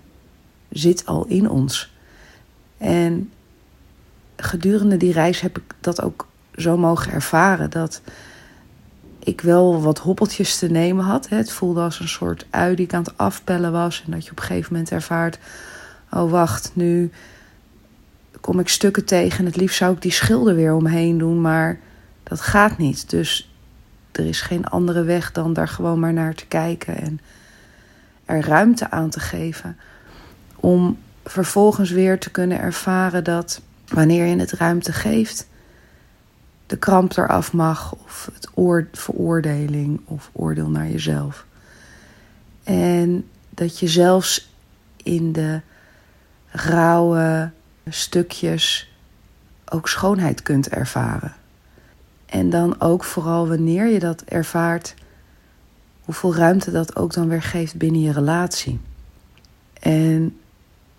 zit al in ons. En gedurende die reis heb ik dat ook zo mogen ervaren dat ik wel wat hobbeltjes te nemen had. Het voelde als een soort ui die ik aan het afpellen was. En dat je op een gegeven moment ervaart: oh wacht, nu kom ik stukken tegen. En het liefst zou ik die schilder weer omheen doen, maar dat gaat niet. Dus er is geen andere weg dan daar gewoon maar naar te kijken en er ruimte aan te geven. Om vervolgens weer te kunnen ervaren dat wanneer je het ruimte geeft, de kramp eraf mag, of het oor, veroordeling of oordeel naar jezelf. En dat je zelfs in de rauwe stukjes ook schoonheid kunt ervaren. En dan ook vooral wanneer je dat ervaart, hoeveel ruimte dat ook dan weer geeft binnen je relatie. En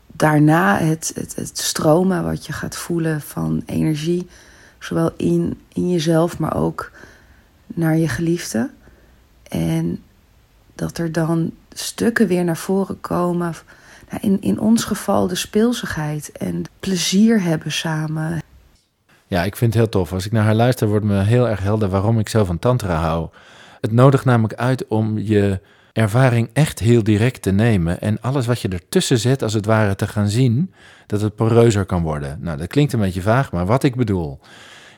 daarna het, het, het stromen wat je gaat voelen van energie, zowel in, in jezelf, maar ook naar je geliefde. En dat er dan stukken weer naar voren komen. Nou, in, in ons geval de speelsigheid en plezier hebben samen. Ja, ik vind het heel tof. Als ik naar haar luister, wordt me heel erg helder waarom ik zo van Tantra hou. Het nodigt namelijk uit om je ervaring echt heel direct te nemen en alles wat je ertussen zet, als het ware te gaan zien, dat het poreuzer kan worden. Nou, dat klinkt een beetje vaag, maar wat ik bedoel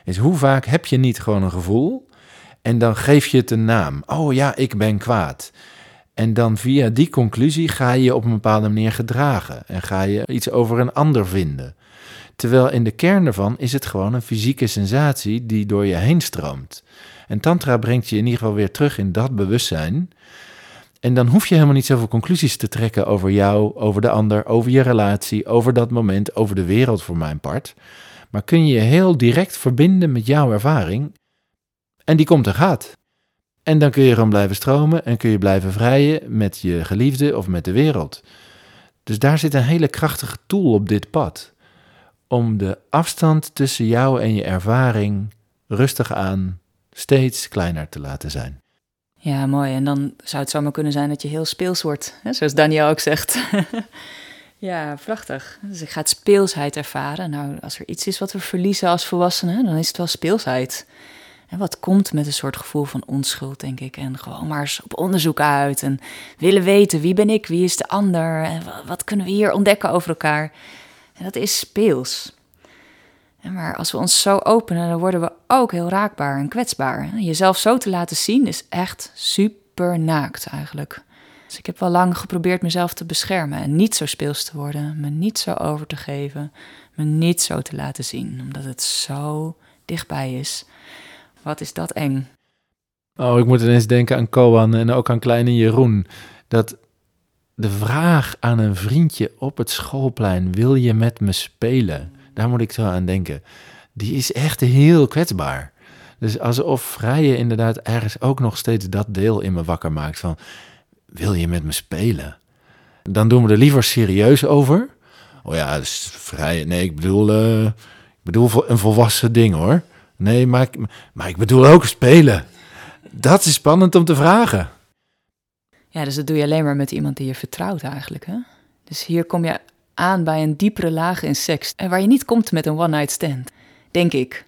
is hoe vaak heb je niet gewoon een gevoel en dan geef je het een naam. Oh ja, ik ben kwaad. En dan via die conclusie ga je je op een bepaalde manier gedragen en ga je iets over een ander vinden. Terwijl in de kern ervan is het gewoon een fysieke sensatie die door je heen stroomt. En Tantra brengt je in ieder geval weer terug in dat bewustzijn. En dan hoef je helemaal niet zoveel conclusies te trekken over jou, over de ander, over je relatie, over dat moment, over de wereld voor mijn part. Maar kun je je heel direct verbinden met jouw ervaring. En die komt en gaat. En dan kun je gewoon blijven stromen en kun je blijven vrijen met je geliefde of met de wereld. Dus daar zit een hele krachtige tool op dit pad. Om de afstand tussen jou en je ervaring rustig aan steeds kleiner te laten zijn. Ja, mooi. En dan zou het zomaar kunnen zijn dat je heel speels wordt, hè? zoals Daniel ook zegt. ja, prachtig. Dus ik ga het speelsheid ervaren. Nou, als er iets is wat we verliezen als volwassenen, dan is het wel speelsheid. En wat komt met een soort gevoel van onschuld, denk ik. En gewoon maar eens op onderzoek uit. En willen weten wie ben ik, wie is de ander. En wat kunnen we hier ontdekken over elkaar. En dat is speels. Maar als we ons zo openen, dan worden we ook heel raakbaar en kwetsbaar. Jezelf zo te laten zien is echt super naakt eigenlijk. Dus ik heb wel lang geprobeerd mezelf te beschermen en niet zo speels te worden, me niet zo over te geven, me niet zo te laten zien, omdat het zo dichtbij is. Wat is dat eng? Oh, ik moet ineens denken aan Koan en ook aan kleine Jeroen. Dat de vraag aan een vriendje op het schoolplein: wil je met me spelen? Daar moet ik zo aan denken. Die is echt heel kwetsbaar. Dus alsof vrije inderdaad ergens ook nog steeds dat deel in me wakker maakt van... wil je met me spelen? Dan doen we er liever serieus over. Oh ja, dus vrije... Nee, ik bedoel, uh, ik bedoel een volwassen ding hoor. Nee, maar ik, maar ik bedoel ook spelen. Dat is spannend om te vragen. Ja, dus dat doe je alleen maar met iemand die je vertrouwt eigenlijk. Hè? Dus hier kom je aan bij een diepere laag in seks. En waar je niet komt met een one-night stand, denk ik.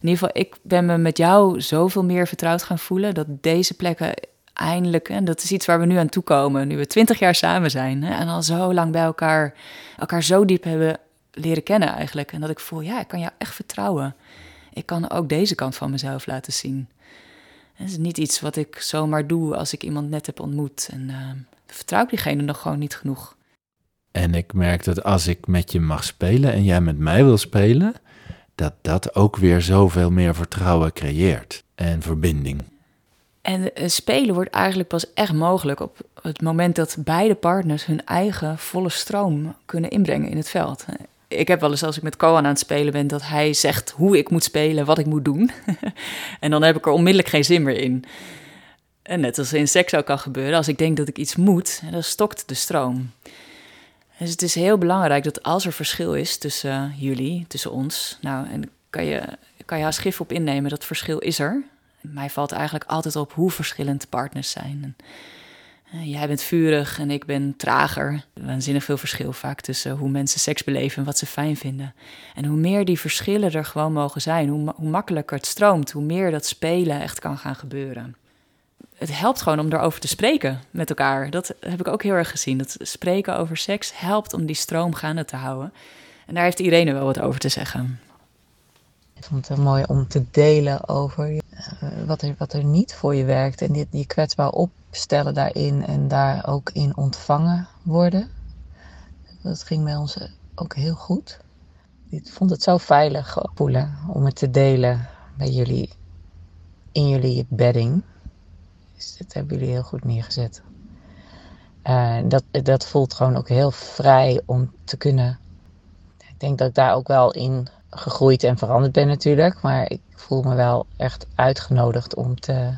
In ieder geval, ik ben me met jou zoveel meer vertrouwd gaan voelen dat deze plekken eindelijk, en dat is iets waar we nu aan toe komen, nu we twintig jaar samen zijn hè, en al zo lang bij elkaar, elkaar zo diep hebben leren kennen eigenlijk. En dat ik voel, ja, ik kan jou echt vertrouwen. Ik kan ook deze kant van mezelf laten zien. Het is niet iets wat ik zomaar doe als ik iemand net heb ontmoet. En uh, vertrouw ik diegene nog gewoon niet genoeg. En ik merk dat als ik met je mag spelen en jij met mij wil spelen, dat dat ook weer zoveel meer vertrouwen creëert en verbinding. En eh, spelen wordt eigenlijk pas echt mogelijk op het moment dat beide partners hun eigen volle stroom kunnen inbrengen in het veld. Ik heb wel eens als ik met Koan aan het spelen ben, dat hij zegt hoe ik moet spelen, wat ik moet doen. en dan heb ik er onmiddellijk geen zin meer in. En net als in seks ook kan gebeuren, als ik denk dat ik iets moet, dan stokt de stroom. Dus het is heel belangrijk dat als er verschil is tussen jullie, tussen ons, nou, en kan je, kan je haast gif op innemen, dat verschil is er. Mij valt eigenlijk altijd op hoe verschillend partners zijn. En, uh, jij bent vurig en ik ben trager. Waanzinnig veel verschil vaak tussen hoe mensen seks beleven en wat ze fijn vinden. En hoe meer die verschillen er gewoon mogen zijn, hoe, hoe makkelijker het stroomt, hoe meer dat spelen echt kan gaan gebeuren het helpt gewoon om erover te spreken met elkaar. Dat heb ik ook heel erg gezien. Dat spreken over seks helpt om die stroom gaande te houden. En daar heeft Irene wel wat over te zeggen. Ik vond het mooi om te delen over wat, er, wat er niet voor je werkt. En dit, die kwetsbaar opstellen daarin en daar ook in ontvangen worden. Dat ging bij ons ook heel goed. Ik vond het zo veilig voelen om het te delen bij jullie in jullie bedding. Dus dat hebben jullie heel goed neergezet. Uh, dat, dat voelt gewoon ook heel vrij om te kunnen. Ik denk dat ik daar ook wel in gegroeid en veranderd ben natuurlijk. Maar ik voel me wel echt uitgenodigd om te,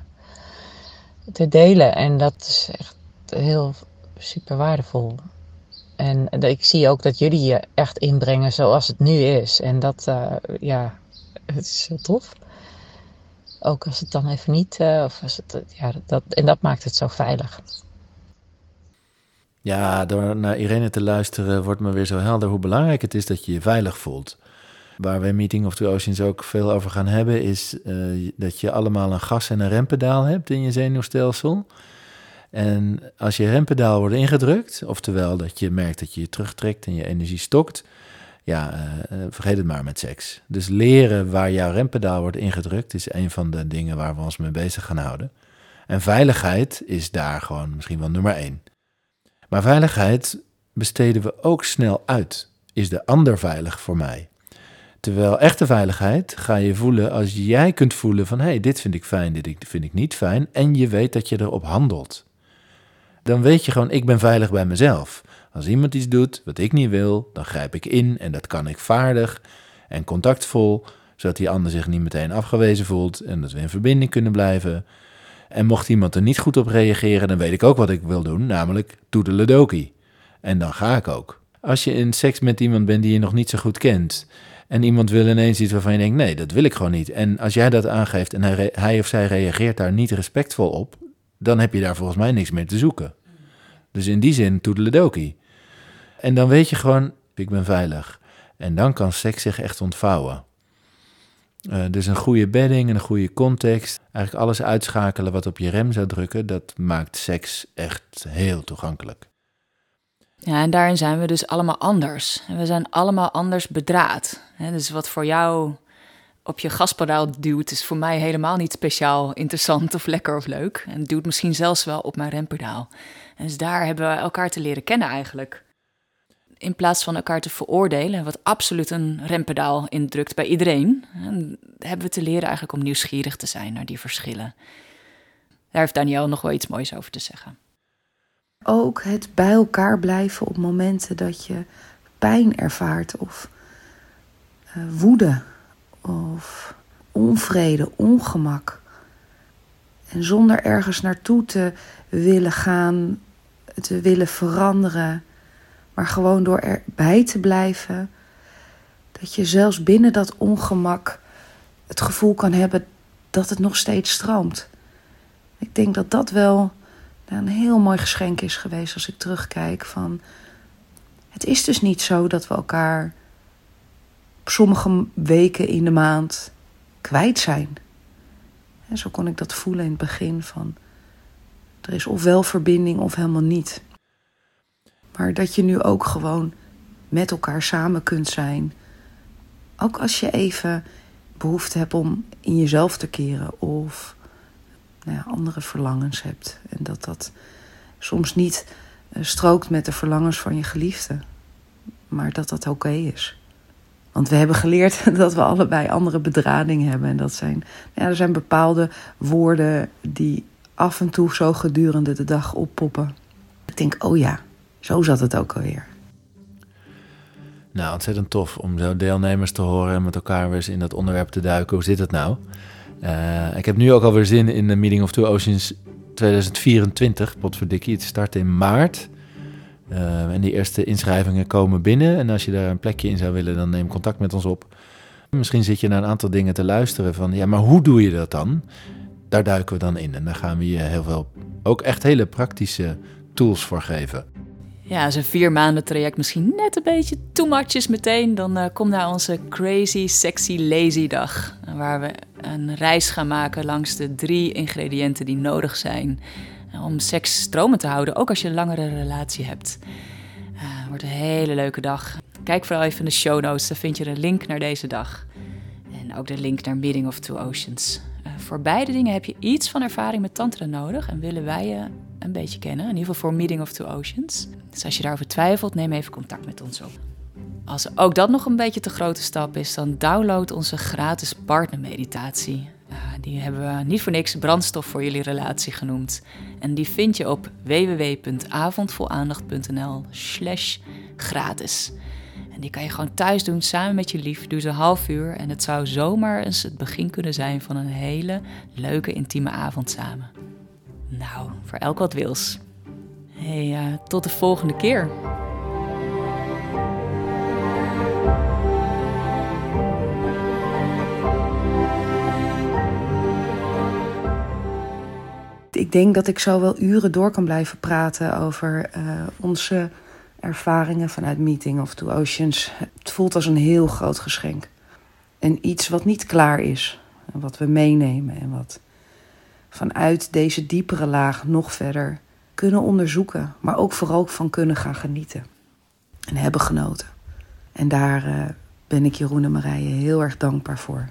te delen. En dat is echt heel super waardevol. En ik zie ook dat jullie je echt inbrengen zoals het nu is. En dat, uh, ja, het is heel tof. Ook als het dan even niet, uh, of als het, ja, dat, en dat maakt het zo veilig. Ja, door naar Irene te luisteren wordt me weer zo helder hoe belangrijk het is dat je je veilig voelt. Waar we Meeting of the Oceans ook veel over gaan hebben, is uh, dat je allemaal een gas- en een rempedaal hebt in je zenuwstelsel. En als je rempedaal wordt ingedrukt, oftewel dat je merkt dat je je terugtrekt en je energie stokt, ja, uh, vergeet het maar met seks. Dus leren waar jouw rempedaal wordt ingedrukt is een van de dingen waar we ons mee bezig gaan houden. En veiligheid is daar gewoon misschien wel nummer één. Maar veiligheid besteden we ook snel uit. Is de ander veilig voor mij? Terwijl echte veiligheid ga je voelen als jij kunt voelen van hé, hey, dit vind ik fijn, dit vind ik niet fijn. En je weet dat je erop handelt. Dan weet je gewoon, ik ben veilig bij mezelf. Als iemand iets doet wat ik niet wil, dan grijp ik in en dat kan ik vaardig en contactvol, zodat die ander zich niet meteen afgewezen voelt en dat we in verbinding kunnen blijven. En mocht iemand er niet goed op reageren, dan weet ik ook wat ik wil doen, namelijk toedeledoki. En dan ga ik ook. Als je in seks met iemand bent die je nog niet zo goed kent en iemand wil ineens iets waarvan je denkt, nee, dat wil ik gewoon niet. En als jij dat aangeeft en hij, hij of zij reageert daar niet respectvol op, dan heb je daar volgens mij niks meer te zoeken. Dus in die zin, toedeledoki. En dan weet je gewoon, ik ben veilig. En dan kan seks zich echt ontvouwen. Uh, dus een goede bedding, een goede context, eigenlijk alles uitschakelen wat op je rem zou drukken, dat maakt seks echt heel toegankelijk. Ja, en daarin zijn we dus allemaal anders. En we zijn allemaal anders bedraad. Dus wat voor jou op je gaspedaal duwt, is voor mij helemaal niet speciaal interessant of lekker of leuk. En duwt misschien zelfs wel op mijn rempedaal. En dus daar hebben we elkaar te leren kennen eigenlijk in plaats van elkaar te veroordelen, wat absoluut een rempedaal indrukt bij iedereen, hebben we te leren eigenlijk om nieuwsgierig te zijn naar die verschillen. Daar heeft Daniel nog wel iets moois over te zeggen. Ook het bij elkaar blijven op momenten dat je pijn ervaart of woede of onvrede, ongemak. En zonder ergens naartoe te willen gaan, te willen veranderen maar gewoon door erbij te blijven, dat je zelfs binnen dat ongemak het gevoel kan hebben dat het nog steeds stroomt. Ik denk dat dat wel een heel mooi geschenk is geweest als ik terugkijk van het is dus niet zo dat we elkaar sommige weken in de maand kwijt zijn. En zo kon ik dat voelen in het begin van er is ofwel verbinding of helemaal niet. Maar dat je nu ook gewoon met elkaar samen kunt zijn. Ook als je even behoefte hebt om in jezelf te keren of nou ja, andere verlangens hebt. En dat dat soms niet uh, strookt met de verlangens van je geliefde. Maar dat dat oké is. Want we hebben geleerd dat we allebei andere bedradingen hebben. En dat zijn, ja, er zijn bepaalde woorden die af en toe zo gedurende de dag oppoppen. Ik denk, oh ja, zo zat het ook alweer. Nou, ontzettend tof om zo deelnemers te horen en met elkaar weer eens in dat onderwerp te duiken. Hoe zit het nou? Uh, ik heb nu ook alweer zin in de Meeting of Two Oceans 2024. Potverdikkie, het start in maart. Uh, en die eerste inschrijvingen komen binnen. En als je daar een plekje in zou willen, dan neem contact met ons op. Misschien zit je naar een aantal dingen te luisteren van, ja, maar hoe doe je dat dan? Daar duiken we dan in. En daar gaan we je heel veel, ook echt hele praktische tools voor geven. Ja, als een vier maanden traject misschien net een beetje too much is meteen, dan uh, kom naar onze Crazy Sexy Lazy dag. Waar we een reis gaan maken langs de drie ingrediënten die nodig zijn om seks stromen te houden, ook als je een langere relatie hebt. Uh, wordt een hele leuke dag. Kijk vooral even in de show notes, daar vind je een link naar deze dag. En ook de link naar Meeting of Two Oceans. Uh, voor beide dingen heb je iets van ervaring met tantra nodig en willen wij je een beetje kennen. In ieder geval voor Meeting of Two Oceans. Dus als je daarover twijfelt, neem even contact met ons op. Als ook dat nog een beetje te grote stap is, dan download onze gratis partnermeditatie. Uh, die hebben we niet voor niks brandstof voor jullie relatie genoemd. En die vind je op www.avondvolaandacht.nl slash gratis. En die kan je gewoon thuis doen samen met je lief. Ze een half uur en het zou zomaar eens het begin kunnen zijn van een hele leuke intieme avond samen. Nou, voor elk wat wils. Hey, uh, tot de volgende keer. Ik denk dat ik zo wel uren door kan blijven praten over uh, onze ervaringen vanuit Meeting of Two Oceans. Het voelt als een heel groot geschenk. En iets wat niet klaar is. En wat we meenemen en wat vanuit deze diepere laag nog verder kunnen onderzoeken. Maar ook vooral van kunnen gaan genieten. En hebben genoten. En daar uh, ben ik Jeroen en Marije heel erg dankbaar voor.